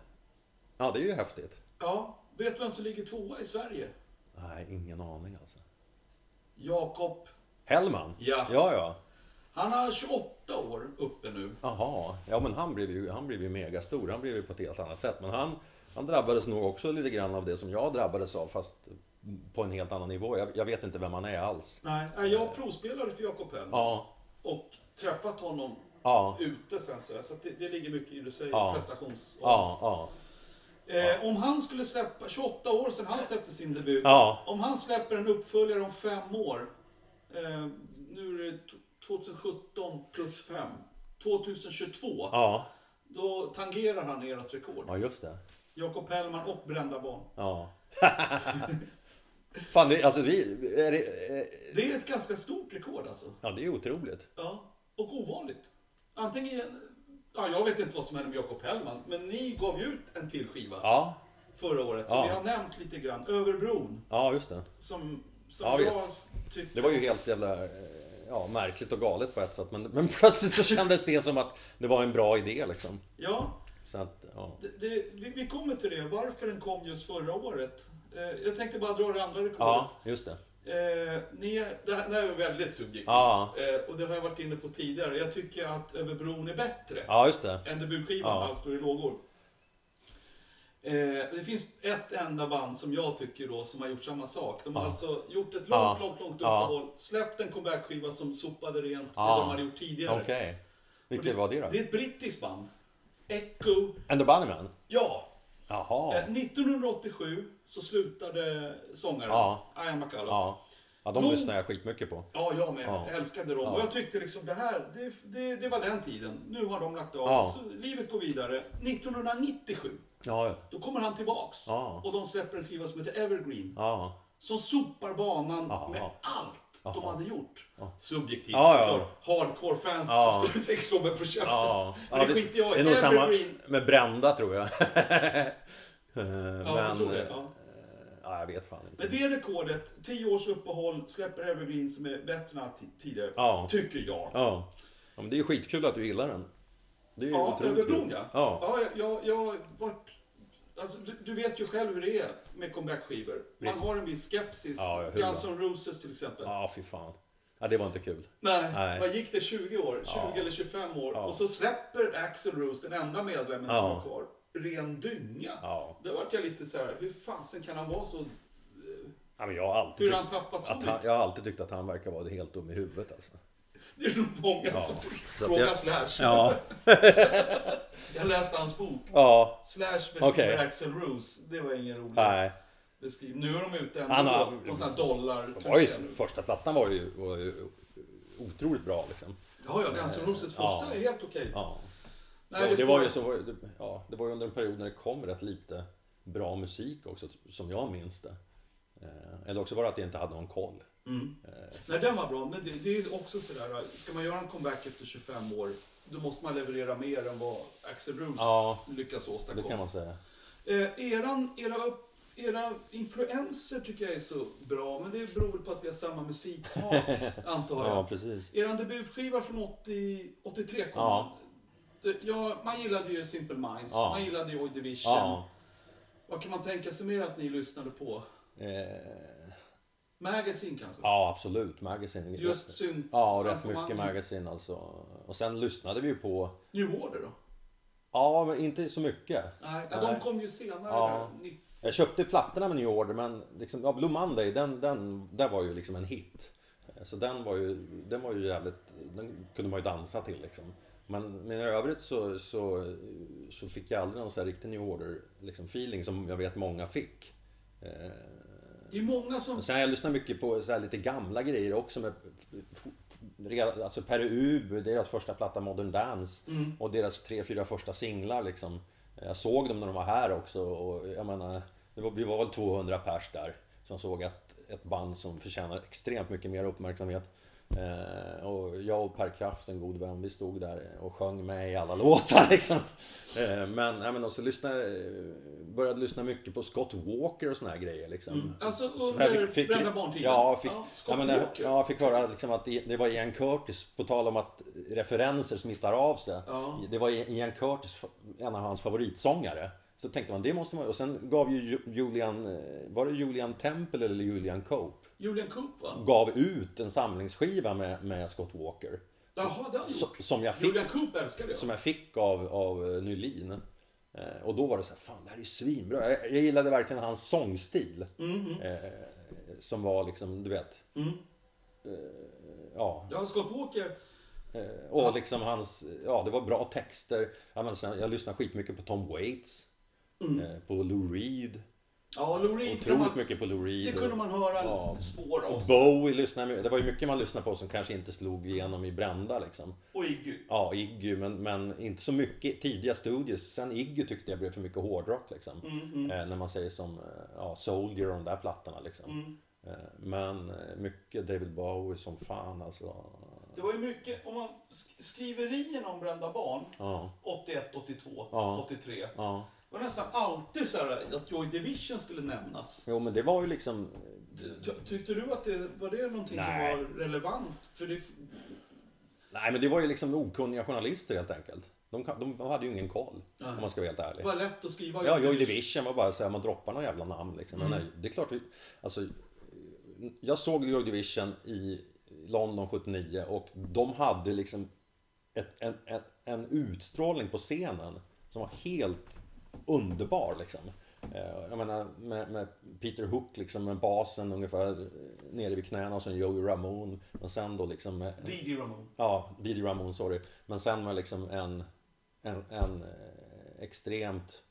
Ja, det är ju häftigt. Ja, vet du vem som ligger tvåa i Sverige? Nej, ingen aning alltså. Jakob. Hellman? Ja. Ja, ja. Han har 28 år uppe nu. Jaha. Ja, men han blev ju, han blev ju megastor. Han blev ju på ett helt annat sätt. Men han, han drabbades nog också lite grann av det som jag drabbades av, fast på en helt annan nivå. Jag, jag vet inte vem han är alls. Nej, jag provspelade för Jakob Hellman Ja, och träffat honom Ja. ute sen så, så det, det ligger mycket i det du säger, Ja. prestations... Ja, ja. Eh, om han skulle släppa, 28 år sedan han släppte sin debut, om han släpper en uppföljare om fem år, eh, nu är det t- 2017 plus 5, 2022, Ja, då tangerar han ert rekord. ja just det. Jakob Hellman och Brända barn. Ja. Fan, det, alltså vi... Är det, eh, Det är ett ganska stort rekord alltså. ja, det är otroligt. Ja, och ovanligt. Antingen, ja, jag vet inte vad som hände med Jakob Hellman, men ni gav ju ut en till skiva Ja, förra året, som Ja. vi har nämnt lite grann. Över bron, ja just det. som, som Ja, jag tyckte... Det var ju helt jävla eh, ja, märkligt och galet på ett sätt. Men, men plötsligt så kändes det som att det var en bra idé liksom. Ja, Så att, ja. det, det, vi, vi kommer till det. Varför den kom just förra året. Eh, jag tänkte bara dra det andra rekordet. Ja, just det. Eh, ni, det, här, det här är väldigt subjektivt. Ja. Eh, och det har jag varit inne på tidigare. Jag tycker att Över bron är bättre. Ja, just det. än debutskivan Ja. Allt står i lågor. Eh, det finns ett enda band som jag tycker då som har gjort samma sak. De har Ja. alltså gjort ett långt, Ja. långt, långt Ja. uppehåll. Släppt en comebackskiva som sopade rent Ja. det de hade gjort tidigare. Okej. Och Vilket var det då? Det är ett brittiskt band. Echo. And the Bunnymen? Ja! Jaha. Eh, 1987 så slutade sångaren, Ja. Ian McCullough. Ja. Ja, de Lång- lyssnar jag skitmycket på. Ja, jag med. Ja. Jag älskade dem. Ja. Och jag tyckte liksom det här, det, det, det var den tiden. Nu har de lagt av. Ja. Så livet går vidare. 1997, Ja, ja. då kommer han tillbaks. Ja. Och de släpper en skiva som heter Evergreen. Ja. Som sopar banan Ja. med allt de Ja. hade gjort. Ja. Subjektivt Ja, ja. såklart. Hardcore-fans Ja. skulle säkert slå mig på käften. Ja, Men ja det skiter jag i. Det är nog samma med Brända tror jag. Eh, Ja, jag tror det. eh, Ja. ja, jag vet fan inte. Men det rekordet, 10 års uppehåll, släpper Evergreen som är bättre än allt tidigare. Ja. Tycker jag. Ja. ja, men det är skitkul att du gillar den. Det är Ja, otroligt över bron kul. ja. Ja. ja jag, jag, jag har varit... Alltså, du, du vet ju själv hur det är med comebackskivor. Man Visst. har en viss skepsis. Ja, Guns? N' Roses till exempel. Ja, fy fan. Ja, det var inte kul. Nej, Nej. vad gick det? 20 år? 20 Ja. eller 25 år? Ja. Och så släpper Axl Rose, den enda medlemmen som var kvar, ren dynga. Ja. Då vart jag lite så här, hur fasen kan han vara så... ja men jag har alltid Hur har han tappat så han, jag har alltid tyckt att han verkar vara helt dum i huvudet alltså. Det är nog många Ja. som frågar jag- Slash. Ja. Jag läste hans bok. Ja. Slash beskriver Okej. Axl Rose. Det var ingen rolig Nej. beskrivning. Nu är de ute ändå har- på här dollar var ju, första plattan var ju, var ju otroligt bra liksom. Ja, ja, Guns N' Roses första Ja. är helt okej. Ja. Nej, det, spår- var ju så, ja, det var ju under en period när det kom rätt lite bra musik också, som jag minns det. Eh, Eller också var det att jag inte hade någon koll. Mm. Eh, Nej, den var bra. Men det, det är också sådär, ska man göra en comeback efter 25 år, då måste man leverera mer än vad Axl Rose Ja, lyckas det åstadkomma. kan man säga. Eh, eran, era, era influenser tycker jag är så bra, men det beror väl på att vi har samma musiksmak, antar jag. Ja, precis. Eran debutskiva från 80, 83 kom. Ja. Det- Ja, man gillade ju Simple Minds, Ja. man gillade Joy Division. Ja. Vad kan man tänka sig mer att ni lyssnade på? Eh, Magazine kanske? ja, absolut. Magazine. Just synt. Ja, och rätt mycket Magazine alltså. Och sen lyssnade vi ju på... New Order då? Ja, men inte så mycket. Nej, Nej. de kom ju senare. Ja. Där. Jag köpte plattorna med New Order men liksom, ja, Blue Monday den, den, den var ju liksom en hit. Så den var ju, den var ju jävligt, den kunde man ju dansa till liksom. Men, men i övrigt så, så, så fick jag aldrig någon så här riktig New Order liksom, feeling som jag vet många fick. Det är många som... Sen jag lyssnat mycket på så lite gamla grejer också med Alltså Per Ub, deras första platta Modern Dance Mm. och deras tre, fyra första singlar liksom. Jag såg dem när de var här också och jag menar, var, vi var väl 200 pers där som såg att ett band som förtjänar extremt mycket mer uppmärksamhet. Eh, och jag och Per Kraft, en god vän, vi stod där och sjöng med i alla låtar liksom. Eh, men, ja, men också lyssna, eh, började lyssna mycket på Scott Walker och såna här grejer liksom. Mm. Alltså, Så- så under jag fick- fick- Brända barntiden? Ja, fick, Ja, Scott ja, men, jag, Walker. ja, jag fick höra liksom att det det var Ian Curtis, på tal om att referenser smittar av sig. Ja. Det var Ian Curtis, en av hans favoritsångare. Så tänkte man, det måste man... Och sen gav ju Ju- Julian, eh, var det Julian Temple eller Julian Cope? Julian Coop va? Gav ut en samlingsskiva med, med Scott Walker. Jaha, det har han gjort. som jag fick Julian Coop älskade jag. som jag fick av, av eh, Nylin. Eh, och då var det så här, fan det här är ju svinbra. Jag, jag gillade verkligen hans sångstil. Mm, Eh, som var liksom, du vet. mm. Ja, Ja, Scott Walker. Eh, och liksom hans, ja det var bra texter. Ja, men sen, jag lyssnade skitmycket på Tom Waits. Eh, på Lou Reed. Ja, Lou Reed Otroligt man, mycket på Lou Reed. det kunde man höra Ja. spår av. Bowie lyssnade jag- Det var ju mycket man lyssnade på som kanske inte slog igenom i Brända liksom. Och Iggy. Ja, Iggy, men, men inte så mycket tidiga studios. Sen Iggy tyckte jag blev för mycket hårdrock liksom. Mm, Eh, när man säger som eh, ja, Soldier och de där plattorna liksom. Mm. Eh, men eh, mycket David Bowie som fan alltså. Det var ju mycket, om man sk- skriverierna om Brända Barn, Ja, 81, 82, Ja. 83. ja. Det var nästan alltid så här att Joy Division skulle nämnas. Jo men det var ju liksom... Ty- Tyckte du att det var det någonting Nej. som var relevant? För det, Nej men det var ju liksom okunniga journalister helt enkelt. De, kan- de, de hade ju ingen koll. Nej. Om man ska vara helt ärlig. det var lätt att skriva Ja, Joy Division var bara så här, man droppar någon jävla namn liksom. Men Mm. nej, det är klart vi, alltså, jag såg Joy Division i London 79 och de hade liksom ett, en, en, en utstrålning på scenen som var helt underbar liksom. Eh, Jag menar med, med Peter Hook liksom med basen ungefär nere vid knäna som Joey Ramone. Men sen då liksom med, Didi Ramone. Ja, Didi Ramone, sorry. Men sen med liksom en, en, en eh, extremt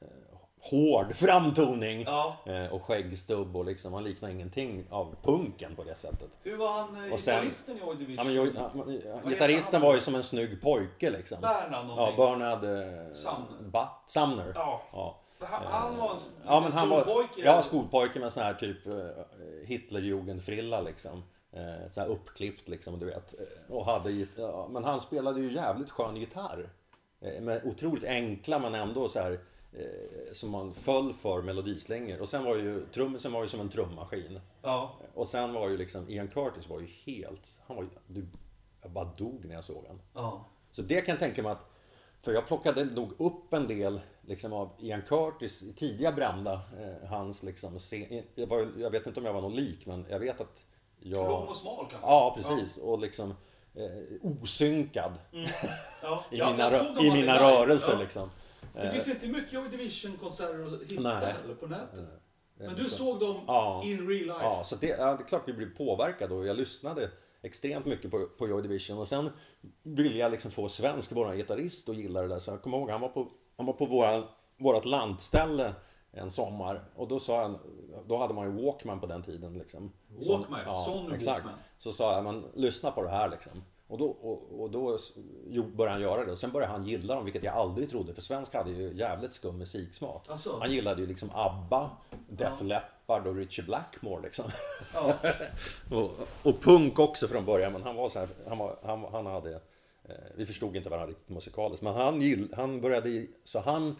eh, hård framtoning. Ja. Eh, och skäggstubb och liksom, han liknar ingenting av punken på det sättet. Hur var han eh, Och sen- gitarristen i Joy Division? Ja, men jag, ja, men, gitarristen var ju som en snygg pojke liksom. Bernhard Ja, någonting. Bernhard eh, Sumner. Ba- Sumner. Ja. Ja. Han, han var en Ja men han var skolpojke. ja, skolpojke med sån här typ eh, Hitlerjugendfrilla liksom. Eh, så här uppklippt liksom, du vet. Eh, Och hade, ja, men han spelade ju jävligt skön gitarr. Eh, Med otroligt enkla men ändå så här eh, som man föll för melodislängor. Och sen var ju trummisen var ju som en trummaskin. Ja. Och sen var ju liksom Ian Curtis var ju helt, han var ju, du, jag bara dog när jag såg han. Ja. Så det kan jag tänka mig att för jag plockade nog upp en del liksom, av Ian Curtis tidiga Brända. Eh, hans liksom, se, jag, var, jag vet inte om jag var någon lik men jag vet att jag... Lång och smal kanske? Ja, precis. Och liksom eh, osynkad Ja. i Ja, mina, rö- i mina rörelser Ja. liksom. Det finns inte mycket Joy Division-konserter att hitta Nej. heller på nätet. Men du så- såg dem Ja. in real life? Ja, så det, ja, det är klart vi blev påverkade och jag lyssnade extremt mycket på, på Joy Division och sen ville jag liksom få svensk, våran gitarrist, att gilla det där. Så jag kommer ihåg, han var på, han var på våran, vårat lantställe en sommar och då sa han, då hade man ju Walkman på den tiden liksom. Walkman, Sony exakt. Walkman. Så sa jag, men lyssna på det här liksom. Och då, och, och då jo, började han göra det och sen började han gilla dem, vilket jag aldrig trodde, för svensk hade ju jävligt skum musiksmak. Alltså? Han gillade ju liksom ABBA, Def Leppard och Richie Blackmore liksom. Ja. Och, och punk också från början, men han var så här, han, var, han, han hade, eh, vi förstod inte varandra riktigt musikaliskt, men han, gill, han började, så han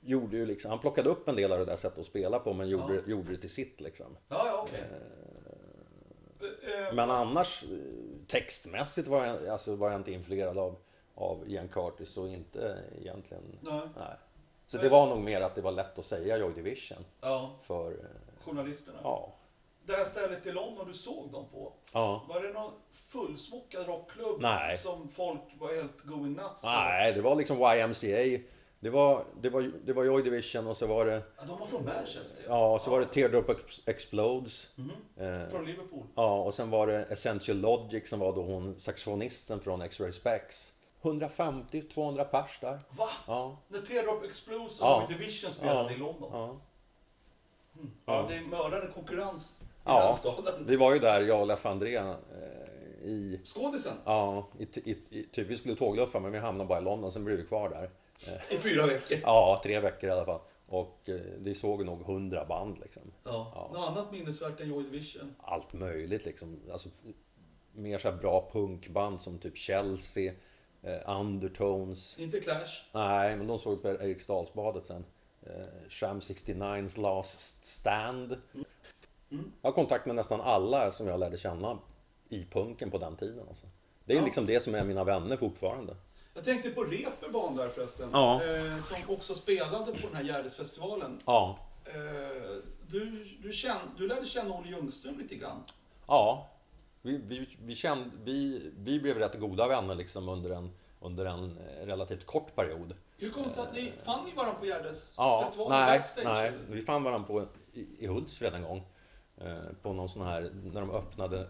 gjorde ju liksom, han plockade upp en del av det där sättet att spela på, men gjorde, gjorde det till sitt liksom. Ja, ja. Eh, Men annars, eh, textmässigt var jag, alltså, var jag inte influerad av, av Ian Curtis och inte egentligen, Nej. nej. Så det var nog mer att det var lätt att säga Joy Division, Ja, för, eh, journalisterna. ja. Det här stället i London du såg dem på, Ja. var det någon fullsmockad rockklubb Nej. som folk var helt going nuts? Nej, det var liksom YMCA. Det var, det var, det var Joy Division och så var det, Ja, de var från Manchester. ja, så var det Teardrop Ex- Explodes. Mhm. Eh, Från Liverpool. ja, och sen var det Essential Logic som var då hon saxofonisten från X-Ray Spex. 150-200 pers där. Va? Ja, När Teardrop Explodes och Ja. Joy Division spelade Ja. i London? ja. Ja, det är mördande konkurrens i Ja. den staden. Det var ju där jag och Leif André eh, i, Skådisen ja, i, i, i, typ vi skulle tågluffa men vi hamnade bara i London, sen blev vi kvar där. I fyra veckor. Ja, tre veckor i alla fall. Och eh, vi såg nog 100 band liksom. Ja. Ja. Något annat minnesvärt än Joy Division? allt möjligt liksom. Alltså, mer så här bra punkband som typ Chelsea, eh, Undertones. Inte Clash? Nej, men de såg på Eriksdalsbadet sen. Eh, Sham 69's Last Stand. Mm. Jag har kontakt med nästan alla som jag lärde känna i punken på den tiden. Alltså. Det är Ja. liksom det som är mina vänner fortfarande. Jag tänkte på Reeperbahn där förresten. Ja. Eh, som också spelade på den här Gärdesfestivalen. Ja, Eh, du, du, känn, du lärde känna Olle Ljungström lite grann. ja. Vi, vi, vi, kände, vi, vi blev rätt goda vänner liksom under en, under en eh, relativt kort period. Hur kom det sig att ni fann ni varandra på Ja, Gärdesfestivalen nej, backstage? nej. eller? Vi fann varandra på, i, i Hultsfred en gång. Eh, på någon sån här, när de öppnade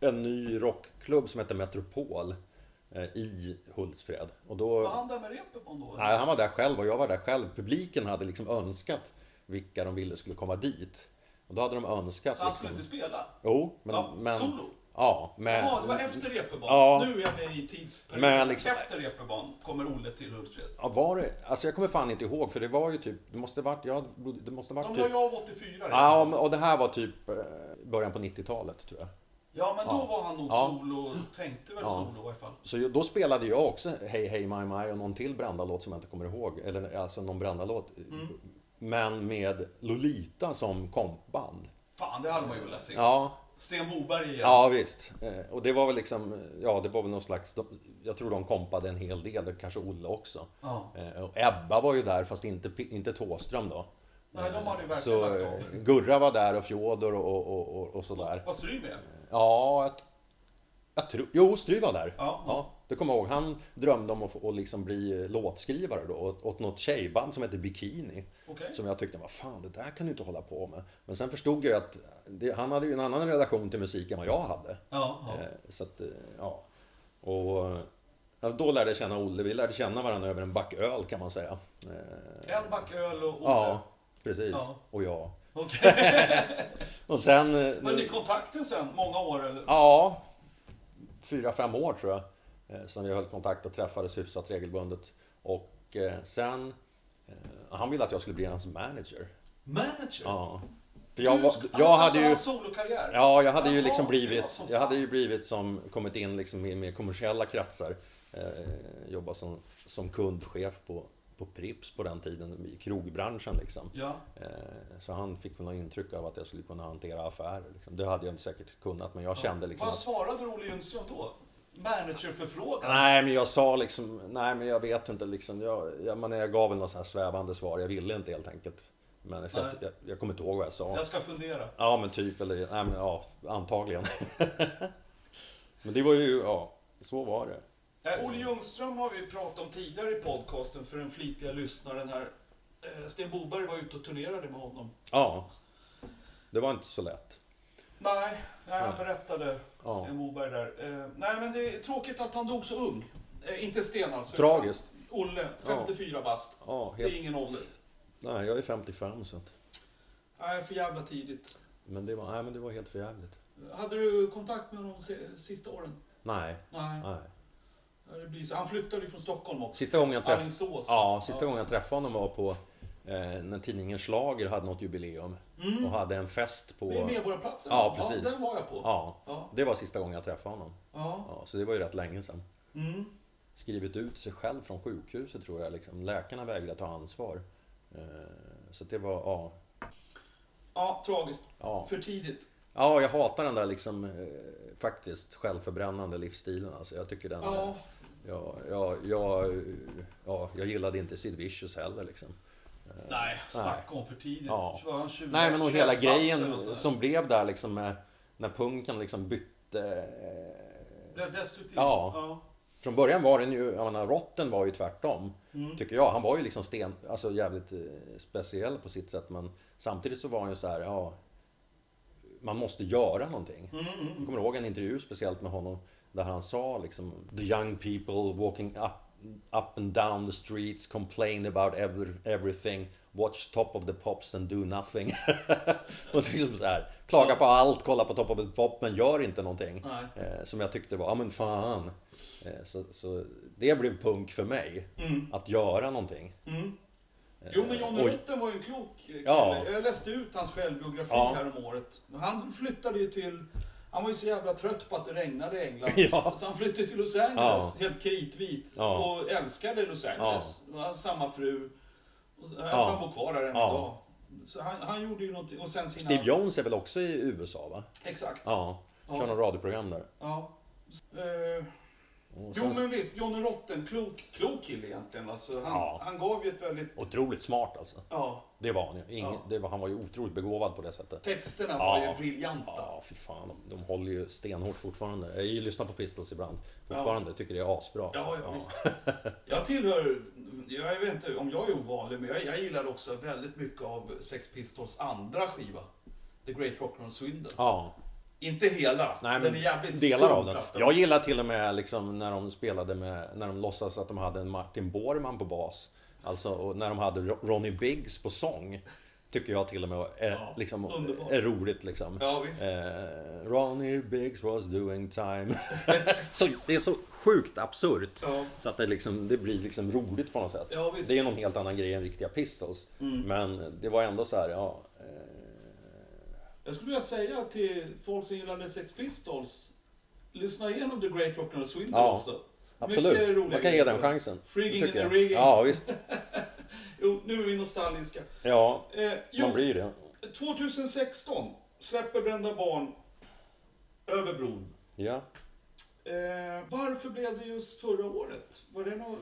en ny rockklubb som hette Metropol. Eh, i Hultsfred. Och då... Var han där med Reeperbahn då? Nej, han var där själv och jag var där själv. Publiken hade liksom önskat vilka de ville skulle komma dit. Och då hade de önskat Så han liksom... skulle inte spela? Jo, men... Ja, men... solo? Ja, men... Jaha, det var efter Reeperbahn. Ja. Nu är jag med i tidsperioden. Men liksom- Efter Reeperbahn kommer Olle till Hultsfred. Ja, var det... Alltså jag kommer fan inte ihåg för det var ju typ... Det måste varit... Ja, det måste varit typ... var jag av 84. Ja, men- och det här var typ eh, början på 90-talet tror jag. Ja, men då Ja. var han nog Ja. solo. Tänkte väl Ja. solo i alla fall. Så då spelade jag också Hej Hej My My och någon till Brända-låt som jag inte kommer ihåg. Eller alltså någon Brända-låt. Mm. Men med Lolita som kompband. Fan, det hade man ju velat se. Ja, Sten Boberg igen. ja visst. Eh, Och det var väl liksom, ja det var väl någon slags, jag tror de kompade en hel del, kanske Olle också. Ja. Eh, Och Ebba var ju där fast inte, inte Thåström då. Nej, de hade ju verkligen Så eh. Gurra var där och Fjodor och, och, och, och sådär. Var Stry med? Ja, jag, jag tror... Jo, Stry var där. Ja. Ja, det kommer jag ihåg. Han drömde om att att liksom bli låtskrivare då åt, åt något tjejband som hette Bikini. Okej. Som jag tyckte, vad fan, det där kan du inte hålla på med. Men sen förstod jag att det, han hade ju en annan relation till musik än vad jag hade. Ja, ja. Eh, så att, eh, ja. Och då lärde jag känna Olle. Vi lärde känna varandra över en back öl kan man säga. Eh, En back öl och Olle. ja, precis. Ja. Och jag. Okej. Och sen... eh, Men ni kontakten sen, många år eller? Ja, fyra, fem år tror jag. eh, Som vi höll kontakt och träffades hyfsat regelbundet. Och eh, sen... Han ville att jag skulle bli hans manager. Manager? Ja. För jag, var, jag alltså, hade ju... solokarriär? Ja, jag hade ju liksom blivit... som Jag hade ju blivit som... Kommit in liksom i mer kommersiella kretsar. Eh, jobbat som, som kundchef på, på Prips på den tiden. I krogbranschen liksom. Ja. Eh, Så han fick väl något intryck av att jag skulle kunna hantera affärer. Liksom. Det hade jag inte säkert kunnat, men jag kände liksom Vad svarade Olle Ljungström då? Managerförfrågan? Nej, men jag sa liksom, nej men jag vet inte liksom. Jag, jag, men jag gav väl något så här svävande svar. Jag ville inte helt enkelt. Men så att, Nej. jag, jag kommer inte ihåg vad jag sa. Jag ska fundera. Ja men typ, eller nej men ja, antagligen. men det var ju, ja, så var det. Eh, Olle Ljungström har vi pratat om tidigare i podcasten för den flitiga lyssnaren här. Eh, Sten Boberg var ute och turnerade med honom. Ja, det var inte så lätt. Nej, nej han berättade, Ja. Sten Boberg där. Eh, nej men det är tråkigt att han dog så ung. Eh, inte Sten alltså. Tragiskt. Olle, 54 bast. Ja, Det är helt, ingen ålder. nej jag är 55 så att, Nej, för jävla tidigt. men det var, nej men det var helt förjävligt. Hade du kontakt med honom sista åren? Nej, Nej. nej. Ja, Det blir så. Han flyttade ju från Stockholm också. Sista gången jag träffade. Ja, sista gången jag träffade honom var på eh, när tidningen Schlager hade något jubileum. Mm. Och hade en fest på... Vid Medborgarplatsen? Ja, precis. Ja, den var jag på. Ja, Ja. det var sista gången jag träffade honom. ja. Ja, så det var ju rätt länge sedan. Mm. Skrivit ut sig själv från sjukhuset tror jag. Liksom. Läkarna vägrade ta ansvar. Eh, så det var, ja. ja, tragiskt. Ja, För tidigt. ja jag hatar den där liksom eh, faktiskt självförbrännande livsstilen. Alltså, jag tycker den... Ja. Ja, ja, ja, ja, jag gillade inte Sid Vicious heller liksom. Nej, snacka om för tidigt. Ja. Var han 20, Nej men och hela 21 bast eller grejen som blev där liksom med när punken liksom bytte... eh, Blev destruktivt. Ja. ja. Från början var den ju, jag menar Rotten var ju tvärtom. Mm. Tycker jag. Han var ju liksom sten, alltså jävligt eh, speciell på sitt sätt men samtidigt så var han ju så här, ja... Man måste göra någonting. Mm, mm, Jag kommer ihåg en intervju speciellt med honom där han sa liksom The young people walking up, up and down the streets complain about every, everything Watch top of the pops and do nothing. och liksom så här, klaga på allt, kolla på top of the pop men gör inte någonting. Eh, som jag tyckte var, ja men fan. Eh, så, så det blev punk för mig. Mm. Att göra någonting. Mm. Jo men Johnny Rotten var ju en klok kille. Ja. Jag läste ut hans självbiografi Ja. här om året. Han flyttade ju till... Han var ju så jävla trött på att det regnade i England. Ja. Så han flyttade till Los Angeles, helt kritvit. Ja. Och älskade Los Angeles. Hade samma fru. Jag tror Ja. han bor kvar där än Ja. idag. Så han, han gjorde ju någonting. Och sen sina... Steve Jones är väl också i USA va? Exakt. Ja. Ja. Kör något radioprogram där. Ja. Eh, Och jo men visst, Johnny Rotten, klok, klok kille egentligen. Alltså, han, Ja. han gav ju ett väldigt... otroligt smart alltså. Ja, Det var han ju. Ingen, Ja. det var, han var ju otroligt begåvad på det sättet. texterna Ja. var ju briljanta. Ja, fy fan. De, de håller ju stenhårt fortfarande. Jag lyssnar på Pistols ibland. Fortfarande. Tycker det är asbra. alltså. Ja, ja, visst. Jag tillhör, jag vet inte om jag är ovanlig, men jag, jag gillar också väldigt mycket av Sex Pistols andra skiva. The Great Rock'n'Roll Swindle. Ja. Inte hela. Nej, den är jävligt delar av den. plattan. Jag gillar till och med liksom när de spelade med, när de låtsas att de hade en Martin Bormann på bas. Alltså och när de hade Ro- Ronnie Biggs på sång. Tycker jag till och med är, Ja, liksom, är roligt liksom. Ja. Eh, Ronnie Biggs was doing time. så, det är så sjukt absurt. Ja. Så att det, liksom, det blir liksom roligt på något sätt. Det är någon helt annan grej än riktiga Pistols. Mm. Men det var ändå så här, ja. Jag skulle vilja säga till folk som gillar The Sex Pistols, lyssna igenom The Great Rock'n'Roll Swindle Ja, också. Absolut, man kan ge den chansen. Frigging in the rigging. Ja, visst. Jo, nu är vi nostalgiska. Ja, Eh, jo, man blir det. 2016 släpper Brända Barn Över bron. Ja. Eh, varför blev det just förra året? Var det något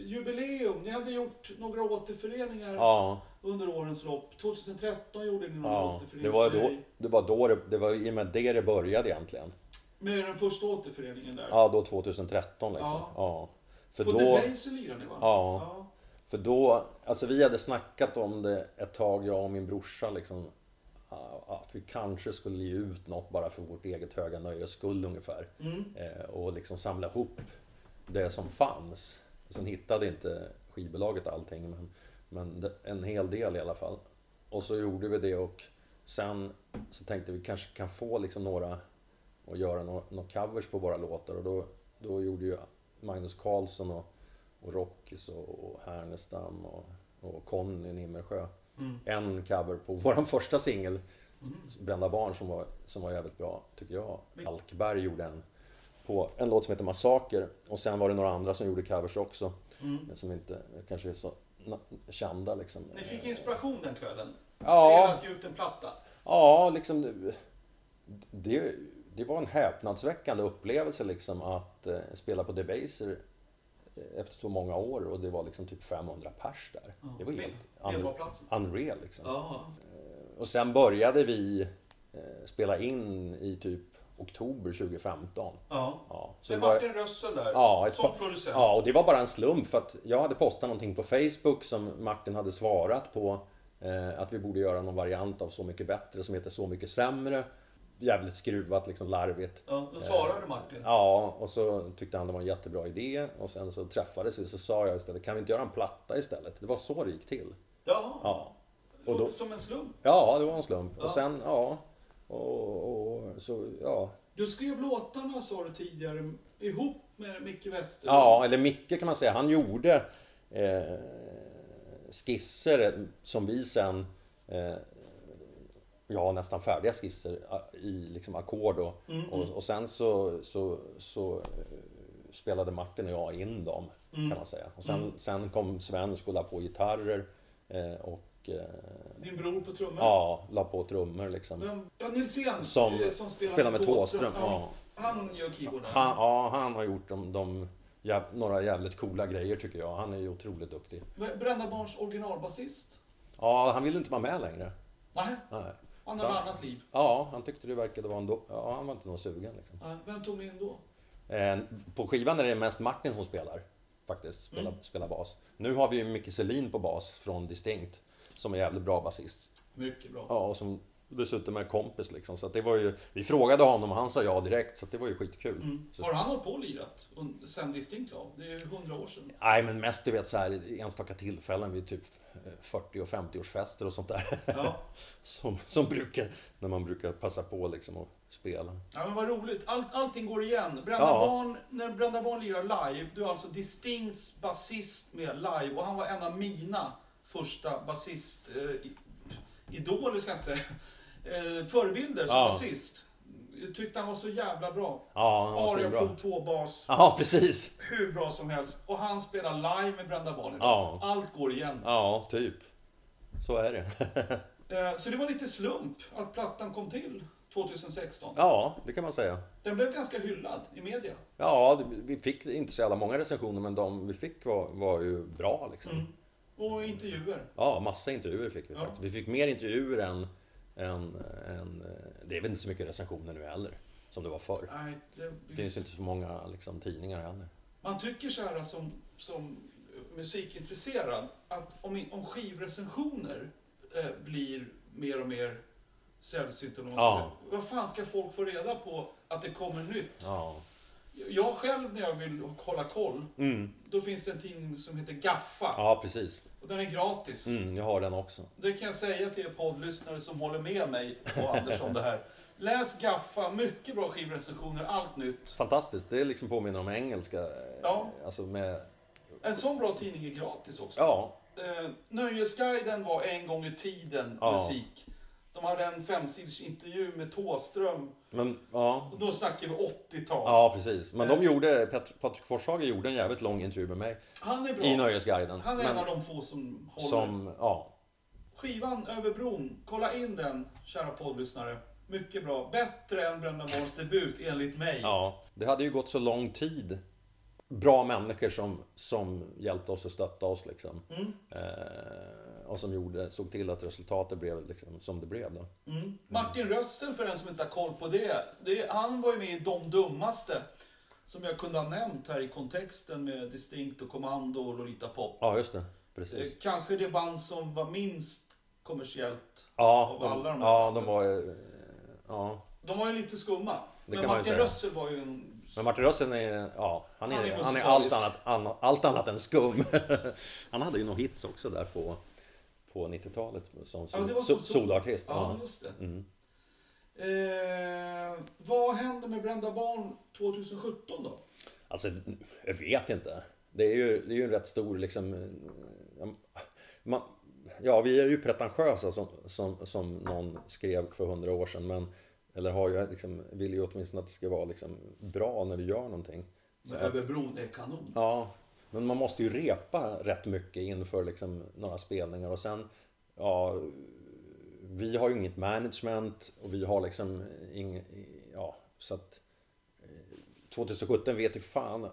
jubileum? Ni hade gjort några återföreningar Ja, under årens lopp. 2013 gjorde ni någon ja. Det var då det, var då det, det var i och med det det började egentligen. Med den första återföreningen där. Ja, då 2013 liksom. Ja. Ja. För På då, Debaser lirade ni va? Ja. för då, alltså vi hade snackat om det ett tag, jag och min brorsa liksom. ja, Att vi kanske skulle ge ut något bara för vårt eget höga nöjes skull ungefär. Mm. Eh, och liksom samla ihop det som fanns. Sen hittade inte skivbolaget allting, men, men en hel del i alla fall. Och så gjorde vi det och sen så tänkte vi kanske kan få liksom några och göra några, några covers på våra låtar och då, då gjorde ju Magnus Carlsson och, och Rockis och, och Härnestam och, och Conny Nimmersjö Mm. en cover på våran första singel Mm. Brända barn som var, som var jävligt bra, tycker jag. Alkberg gjorde en på en låt som heter Massaker. Och sen var det några andra som gjorde covers också. Mm. Som inte kanske är så kända liksom. Ni fick inspiration den kvällen till Ja, att ge ut en platta. ja liksom. det- Det, var en häpnadsväckande upplevelse liksom att eh, spela på Debaser eh, efter så många år och det var liksom typ 500 pers där. Det var helt un- unreal liksom. Ja. Och sen började vi eh, spela in i typ oktober 2015. ja. Ja, så Det det var, Martin Rössel där, Ja, ett som producent. ja, och det var bara en slump för att jag hade postat någonting på Facebook som Martin hade svarat på. Eh, att vi borde göra någon variant av Så mycket bättre som heter Så mycket sämre. Jävligt skruvat, liksom larvigt. Ja, då svarade Martin. Ja, och så tyckte han det var en jättebra idé. Och sen så träffades vi så sa jag istället, kan vi inte göra en platta istället? Det var så det gick till. Ja, Ja, det och då- som en slump. ja det var en slump. Ja. Och sen, ja. Och, och så, ja. Du skrev låtarna, sa du tidigare, ihop med Micke Wester. Ja, eller Micke kan man säga. Han gjorde eh, skisser som vi sen... Eh, ja, nästan färdiga skisser eh, i liksom ackord och, Mm, och, och sen så, så, så eh, spelade Martin och jag in dem Mm. kan man säga. Och sen, Mm. sen kom Svensk och la på gitarrer eh, och Din bror på trummor. ja, la på trummor liksom. Ja, Nilsén. Som eh, som spelar, Spelar med Thåström. Ja. Han gör keyboarden. Han, ja, han har gjort de, de, jäv, några jävligt coola grejer tycker jag. Han är ju otroligt duktig. Brända Barns originalbasist. Ja, han ville inte vara med längre. Nej, Nej. han har ett annat liv. Ja, han tyckte det verkade vara en do- Ja, han var inte någon sugen liksom. Nej, Vem tog ni in då? Eh, på skivan är det mest Martin som spelar. Faktiskt, spelar, Mm. spelar bas. Nu har vi ju Micke Selin på bas från Distinct. Som är jävligt bra basist. Mycket bra. Ja, och som dessutom är kompis liksom. Så att det var ju... Vi frågade honom och han sa ja direkt. Så att det var ju skitkul. Mm. Har han hållit på och lirat sen Distinct ja? Det är ju hundra år sedan. Nej, men mest du vet så här enstaka tillfällen vid typ eh, 40 och 50-årsfester och sånt där. Ja. Som, som brukar, när man brukar passa på liksom att spela. ja, men vad roligt. Allt, allting går igen. Brända Ja. Barn, när Brända Barn lirar live, du är alltså Distincts basist med live och han var en av mina första basist... Eh, i- idoler ska jag inte säga. Eh, förebilder som Ja. basist. Jag tyckte han var så jävla bra. Ja, han var Aria. Pro 2 bas. Ja, precis. Hur bra som helst. Och han spelar live med Brända Barn idag. Ja. Allt går igen. Ja, typ. Så är det. Eh, Så det var lite slump att plattan kom till 2016. Ja, det kan man säga. Den blev ganska hyllad i media. Ja, vi fick inte så jävla många recensioner, men de vi fick var, var ju bra liksom. Mm. Och intervjuer. Ja, massa intervjuer fick vi Ja. faktiskt. Vi fick mer intervjuer än, än, än... Det är väl inte så mycket recensioner nu heller, som det var förr. Nej, det, Det finns inte så många liksom, tidningar heller. Man tycker så här som, som musikintresserad att om, om skivrecensioner eh, blir mer och mer sällsynt. eller Ja. Vad fan ska folk få reda på att det kommer nytt? Ja. Jag själv när jag vill hålla koll, Mm. då finns det en tidning som heter Gaffa. Ja, precis. Och den är gratis. Mm, jag har den också. Det kan jag säga till er poddlyssnare som håller med mig och Anders om det här. Läs Gaffa, mycket bra skivrecensioner, allt nytt. Fantastiskt. Det liksom påminner om engelska. eh, Ja. Alltså med... En sån bra tidning är gratis också. Ja. Eh, Nöjesguiden var en gång i tiden Ja. musik. De hade en femsiders intervju med Thåström. Men, ja. Och då snackar vi 80-tal. Ja, precis. Men de gjorde, Pat- Patrik Forshage gjorde en jävligt lång intervju med mig. Han är bra. I Nöjesguiden. Han är Men en av de få som håller. som, ja. Skivan Över bron, kolla in den, kära poddlyssnare. Mycket bra. Bättre än Brända Barns debut, enligt mig. Ja, det hade ju gått så lång tid. Bra människor som, som hjälpte oss och stöttade oss liksom. Mm. Eh, och som gjorde, såg till att resultatet blev liksom som det blev då. Mm. Martin Rössel, för den som inte har koll på det, det. Han var ju med i De Dummaste. Som jag kunde ha nämnt här i kontexten med Distinct och Kommando och Lolita Pop. Ja, just det. Eh, Precis. Kanske det band som var minst kommersiellt. Ja, av de, alla de här ja, de var ju... Ja. De var ju lite skumma. Det Men Martin. Rössel var ju en... Men Martin Rössel är, ja, han är, Han är han är, allt, annat, annat, allt annat än skum. han hade ju några hits också där på, på 90-talet som Ja, sol, var sol, solartist. Ja, Ja. just det. Mm. Eh, vad händer med Brända Barn 2017 då? Alltså, jag vet inte. Det är ju, det är ju en rätt stor liksom... eh, Man, ja, vi är ju pretentiösa som, som, som någon skrev för hundra år sedan. Men, eller har ju liksom, vill ju åtminstone att det ska vara liksom bra när vi gör någonting. Så Men Över bron är kanon. Ja, men man måste ju repa rätt mycket inför liksom några spelningar och sen, ja, vi har ju inget management och vi har liksom inget, ja, så att eh, 2017 vet ju fan. eh,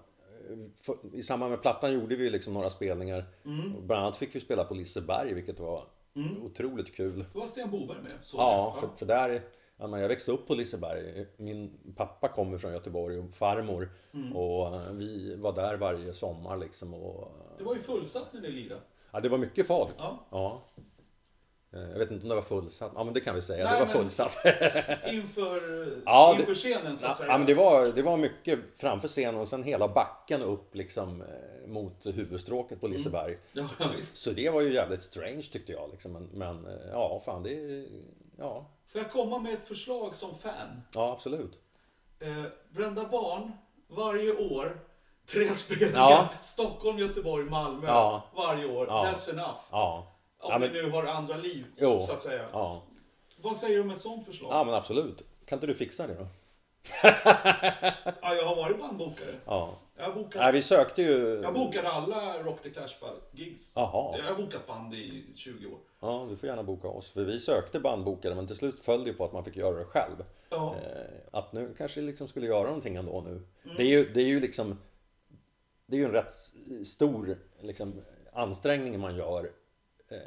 I samband med plattan gjorde vi liksom några spelningar. Och Bland annat fick vi spela på Liseberg, vilket var otroligt kul. Då var Sten Boberg med. Så Ja, för, för där, men jag växte upp på Liseberg. Min pappa kommer från Göteborg och farmor. Och eh, vi var där varje sommar liksom. Och, Det var ju fullsatt när ni lirade. ja, det var mycket folk. Ja. Ja. Eh, Jag vet inte om det var fullsatt. Ja, men det kan vi säga. Nej, det var fullsatt. Inför, Ja, inför scenen så att säga. ja, men det var, det var mycket framför scenen och sen hela backen upp liksom eh, mot huvudstråket på Liseberg. Ja, visst. Så det var ju jävligt strange tyckte jag. Liksom. Men, men ja, fan det. Ja, Får jag komma med ett förslag som fan? ja absolut. Eh, Brända Barn, varje år, tre spelningar. Ja. Stockholm, Göteborg, Malmö. Ja. Varje år. Ja. That's enough. Ja. Om Ja, men- nu har andra liv, Jo. så att säga. Ja. Vad säger du om ett sånt förslag? ja, men absolut. Kan inte du fixa det då? Ja, jag har varit bandbokare. Ja. Jag bokat, Nej, vi sökte ju... jag bokade alla Rock the Clash-gigs. Jaha. Jag har bokat band i 20 år. Ja, du får gärna boka oss. För vi sökte bandbokare, men till slut föll det ju på att man fick göra det själv. Ja. Eh, att nu kanske liksom skulle göra någonting ändå nu. Mm. Det, är ju, det är ju liksom... Det är ju en rätt stor liksom, ansträngning man gör. Eh,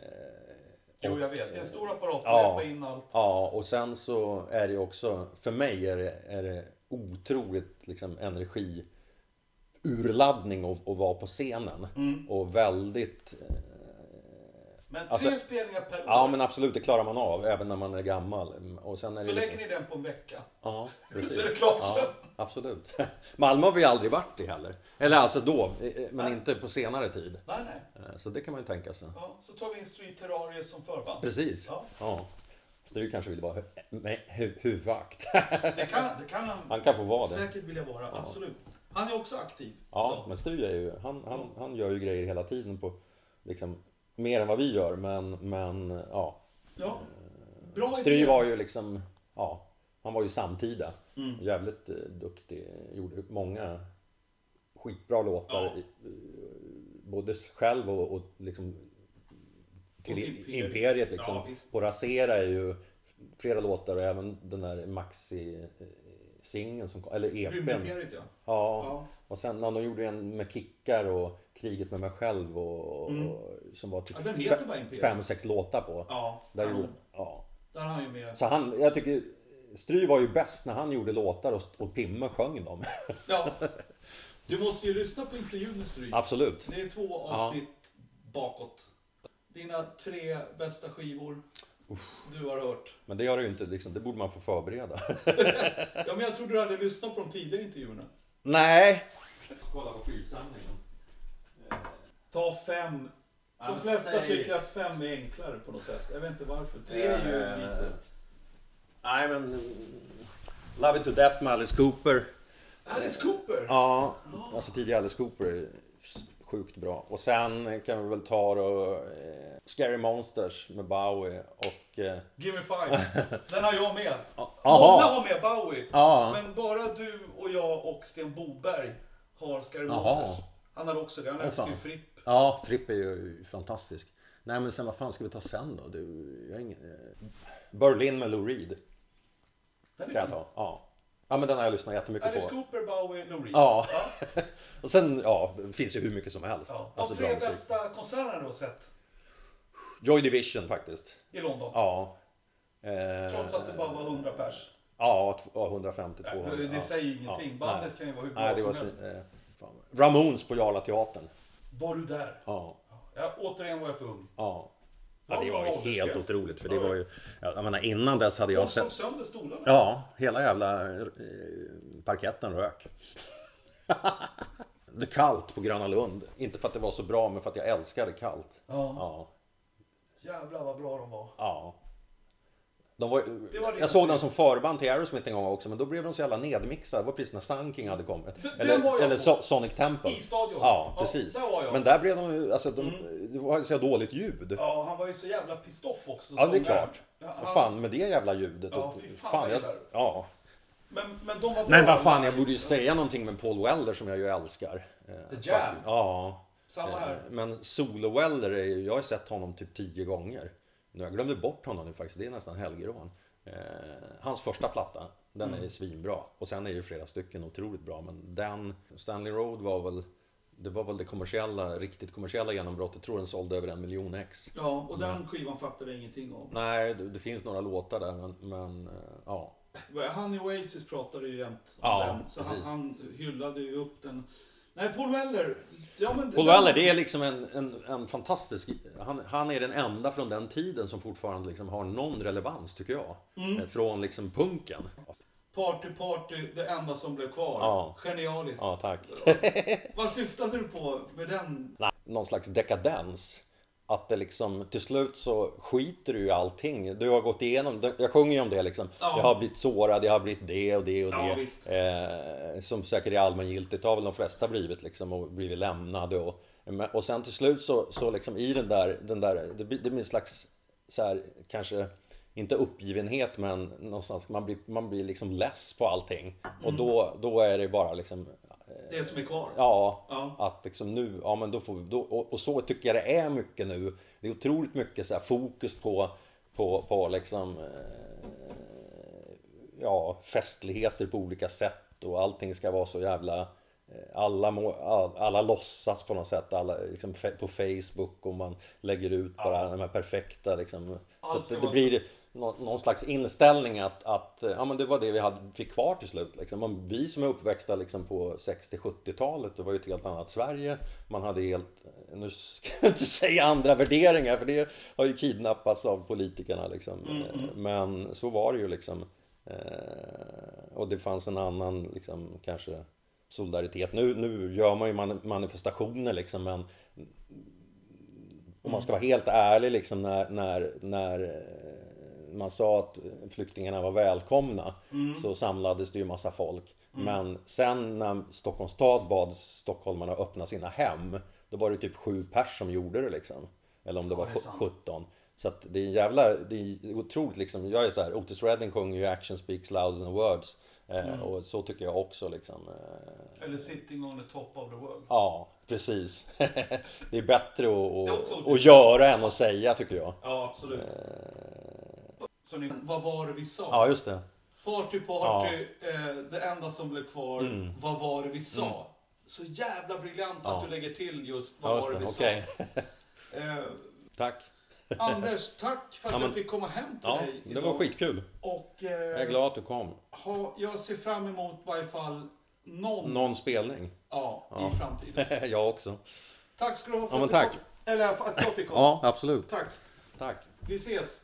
Jo, jag vet. Det är en stor apparat. Ja. Ja. in allt. Ja, och sen så är det ju också, för mig är det, är det otroligt liksom energi urladdning att, att vara på scenen. Mm. Och väldigt, eh, Men tre Alltså- spelningar per år. ja men absolut det klarar man av även när man är gammal. Och sen är så det lägger liksom, ni den på en vecka. Ja, Så precis. är det klart. Ja, absolut. Malmö har vi aldrig varit i heller. Eller alltså då, eh, men Nej. inte på senare tid. Nej, nej. Eh, Så det kan man ju tänka sig. Ja, så tar vi in Street Terrarie som förband. Precis. Ja. Ja. Stry kanske vill vara hu- huvudvakt. Det kan, det kan han, Han kan få vara det. säkert vilja vara. Absolut. Han är också aktiv. Ja, men Stry är ju, han, han, han gör ju grejer hela tiden på liksom mer än vad vi gör, men, men ja. Ja. Bra Stry idé. var ju liksom, ja, han var ju samtida. Mm. Jävligt eh, duktig, gjorde många skitbra låtar. Ja. eh, Både själv och, och liksom till Och till Imperiet. Imperiet liksom. Ja, på Rasera är ju flera låtar och även den där Maxi eh, singeln som kom, eller EPn. Ja. Ja, ja. och sen ja, de gjorde en med Kickar och Kriget med mig själv och, Mm. och som var typ Ja, den heter fe- bara Imperiet. fem, sex låtar på. Ja, Där kanon. gjorde, ja. Där är han ju med. Så han, jag tycker Stry var ju bäst när han gjorde låtar och, och Pimme sjöng dem. Ja. Du måste ju lyssna på intervjun med Stryk. Absolut. Det är två avsnitt bakåt. Dina tre bästa skivor. Du har hört. Men det gör det ju inte, liksom, det borde man få förbereda. Ja, men jag tror du hade lyssnat på de tidigare intervjuerna. Nej! Kolla på skivsamlingen. Ta fem. De flesta säg- tycker att fem är enklare på något sätt. Jag vet inte varför. Tre är ju Eh, lite... Nej men... mm, Love It To Death med Alice Cooper. Alice Cooper! Ja, alltså tidigare Alice Cooper sjukt bra. Och sen kan vi väl ta då eh, Scary Monsters med Bowie och... Eh, Give me five. Den har jag med. Många Jaha! har med Bowie. Ja. Men bara du och jag och Sten Boberg har Scary Jaha. Monsters. Han har också det. Han älskar ju. Fripp. Ja, Fripp är ju fantastisk. Nej men sen vad fan ska vi ta sen då? Du, jag ingen, eh, Berlin med Lou Reed Den kan är jag fin. ta. Ja. Ja men den har jag lyssnat jättemycket Alice på. Cooper, Bowie, Lou. Ja. ja. Och sen, ja, det finns ju hur mycket som helst. ja. De Alltså, tre bästa konserterna du har sett Joy Division faktiskt. i London. Ja. Eh, Trots att det bara var 100 pers. Ja, t- ja, 150-200. Det, säger ingenting. Ja, Bandet nej. kan ju vara hur bra Nej, det som var så, helst. eh. Ramones på Jarlateatern. Var du där? Ja. Ja, återigen var jag för ung. Ja. Ja, det var ju helt otroligt. För det var ju, ja, jag menar, innan dess hade De jag sett... sönder stolarna. Ja, hela jävla eh, parketten rök. The Cult på Gröna Lund. Inte för att det var så bra, men för att jag älskade Cult. Ja. Ja. Jävlar vad bra de var. ja. De var, var jag såg dem som förband till Aerosmith en gång också, men då blev de så jävla nedmixade. Det var precis när Sun King hade kommit. den Eller, eller. So- Sonic Temple. I stadion. Ja, Ja, precis. där var jag. Men där blev de ju, alltså de, det var så dåligt ljud. Ja, han var ju så jävla pissed off också. Ja, det är klart. Ja, Vad han- fan med det jävla ljudet. Ja, fy fan vad jag, ja. Men, men de var. Men vad fan, jag borde ju säga någonting med Paul Weller som jag ju älskar. Eh, The Jam. Ja. Samma här. Eh, Men Solo Weller, är jag har ju sett honom typ tio gånger. Nu, jag glömde bort honom nu faktiskt, det är nästan helgerån. Eh, hans första platta, den Mm. är svinbra. Och sen är ju flera stycken otroligt bra. Men den, Stanley Road var väl det var väl det kommersiella, riktigt kommersiella genombrottet. Jag tror den sålde över en miljon ex. Ja, och den skivan fattade jag ingenting om. Nej, det, det finns några låtar där men, men eh, ja. Han i Oasis pratade ju jämt om Ja, den. Så han, han hyllade ju upp den. Nej, Paul Weller. Ja, men Paul Weller, det är liksom en, en, en fantastisk... Han, han är den enda från den tiden som fortfarande liksom har någon relevans, tycker jag. Mm. Eh, Från liksom punken. Party, party, det enda som blev kvar. Ja. Genialiskt. Ja, tack. Vad syftade du på med den? Nej, någon slags dekadens. Att det liksom, till slut så skiter du i allting. Du har gått igenom, jag sjunger ju om det liksom. Ja. Jag har blivit sårad, jag har blivit det och det och det. Eh, som säkert är allmängiltigt, har väl de flesta blivit liksom och blivit lämnade. Och, och sen till slut så, så liksom i den där, den där det blir, det blir en slags så här, kanske inte uppgivenhet men någonstans man blir, man blir liksom less på allting. Och då, då är det bara liksom Det som är kvar? Ja, Ja. att liksom nu, ja men då får vi, då, och, och så tycker jag det är mycket nu. Det är otroligt mycket så fokus på, på, på liksom, eh, ja, festligheter på olika sätt och allting ska vara så jävla eh, alla, må, all, alla låtsas på något sätt alla, liksom, på Facebook och man lägger ut bara de här perfekta liksom. Så Allt ska det, det blir nå- någon slags inställning att, att eh, ja, men det var det vi hade, fick kvar till slut. Liksom. Vi som är uppväxta liksom, på 60-70-talet, det var ju ett helt annat Sverige. Man hade helt, nu ska jag inte säga andra värderingar för det har ju kidnappats av politikerna. Liksom. Eh, Men så var det ju liksom. Eh, Och det fanns en annan liksom, kanske solidaritet. Nu, nu gör man ju man- manifestationer liksom men om man ska vara helt ärlig liksom när, när, när eh, man sa att flyktingarna var välkomna så samlades det ju massa folk. Men sen när Stockholms stad bad stockholmarna öppna sina hem då var det typ sju pers som gjorde det liksom. Eller om det var det är sant. 17. Så att det är jävla, det är otroligt liksom. Jag är så här, Otis Redding sjunger ju Action speaks louder than words. Eh, Och så tycker jag också liksom. Eh, Eller sitting on the top of the world? Ja, precis. det är bättre att, är att, att göra än att säga tycker jag. Ja, absolut. Så ni, vad var det vi sa? Ja, just det. Party, party, eh, det enda som blev kvar. Mm. Vad var det vi sa? Så jävla briljant Ja. att du lägger till just vad Ja, var det vi just. Okej. sa. Eh, Tack. Anders, tack för att Ja, men- jag fick komma hem till Ja, dig det var skitkul. Och eh, Jag är glad att du kom. ha, jag ser fram emot i varje fall någon Någon spelning. ja, Ja. i framtiden. jag också. Tack ska du ha för Ja, att tack. du kom. Eller att jag fick komma. Ja, absolut. Tack. Tack. Vi ses.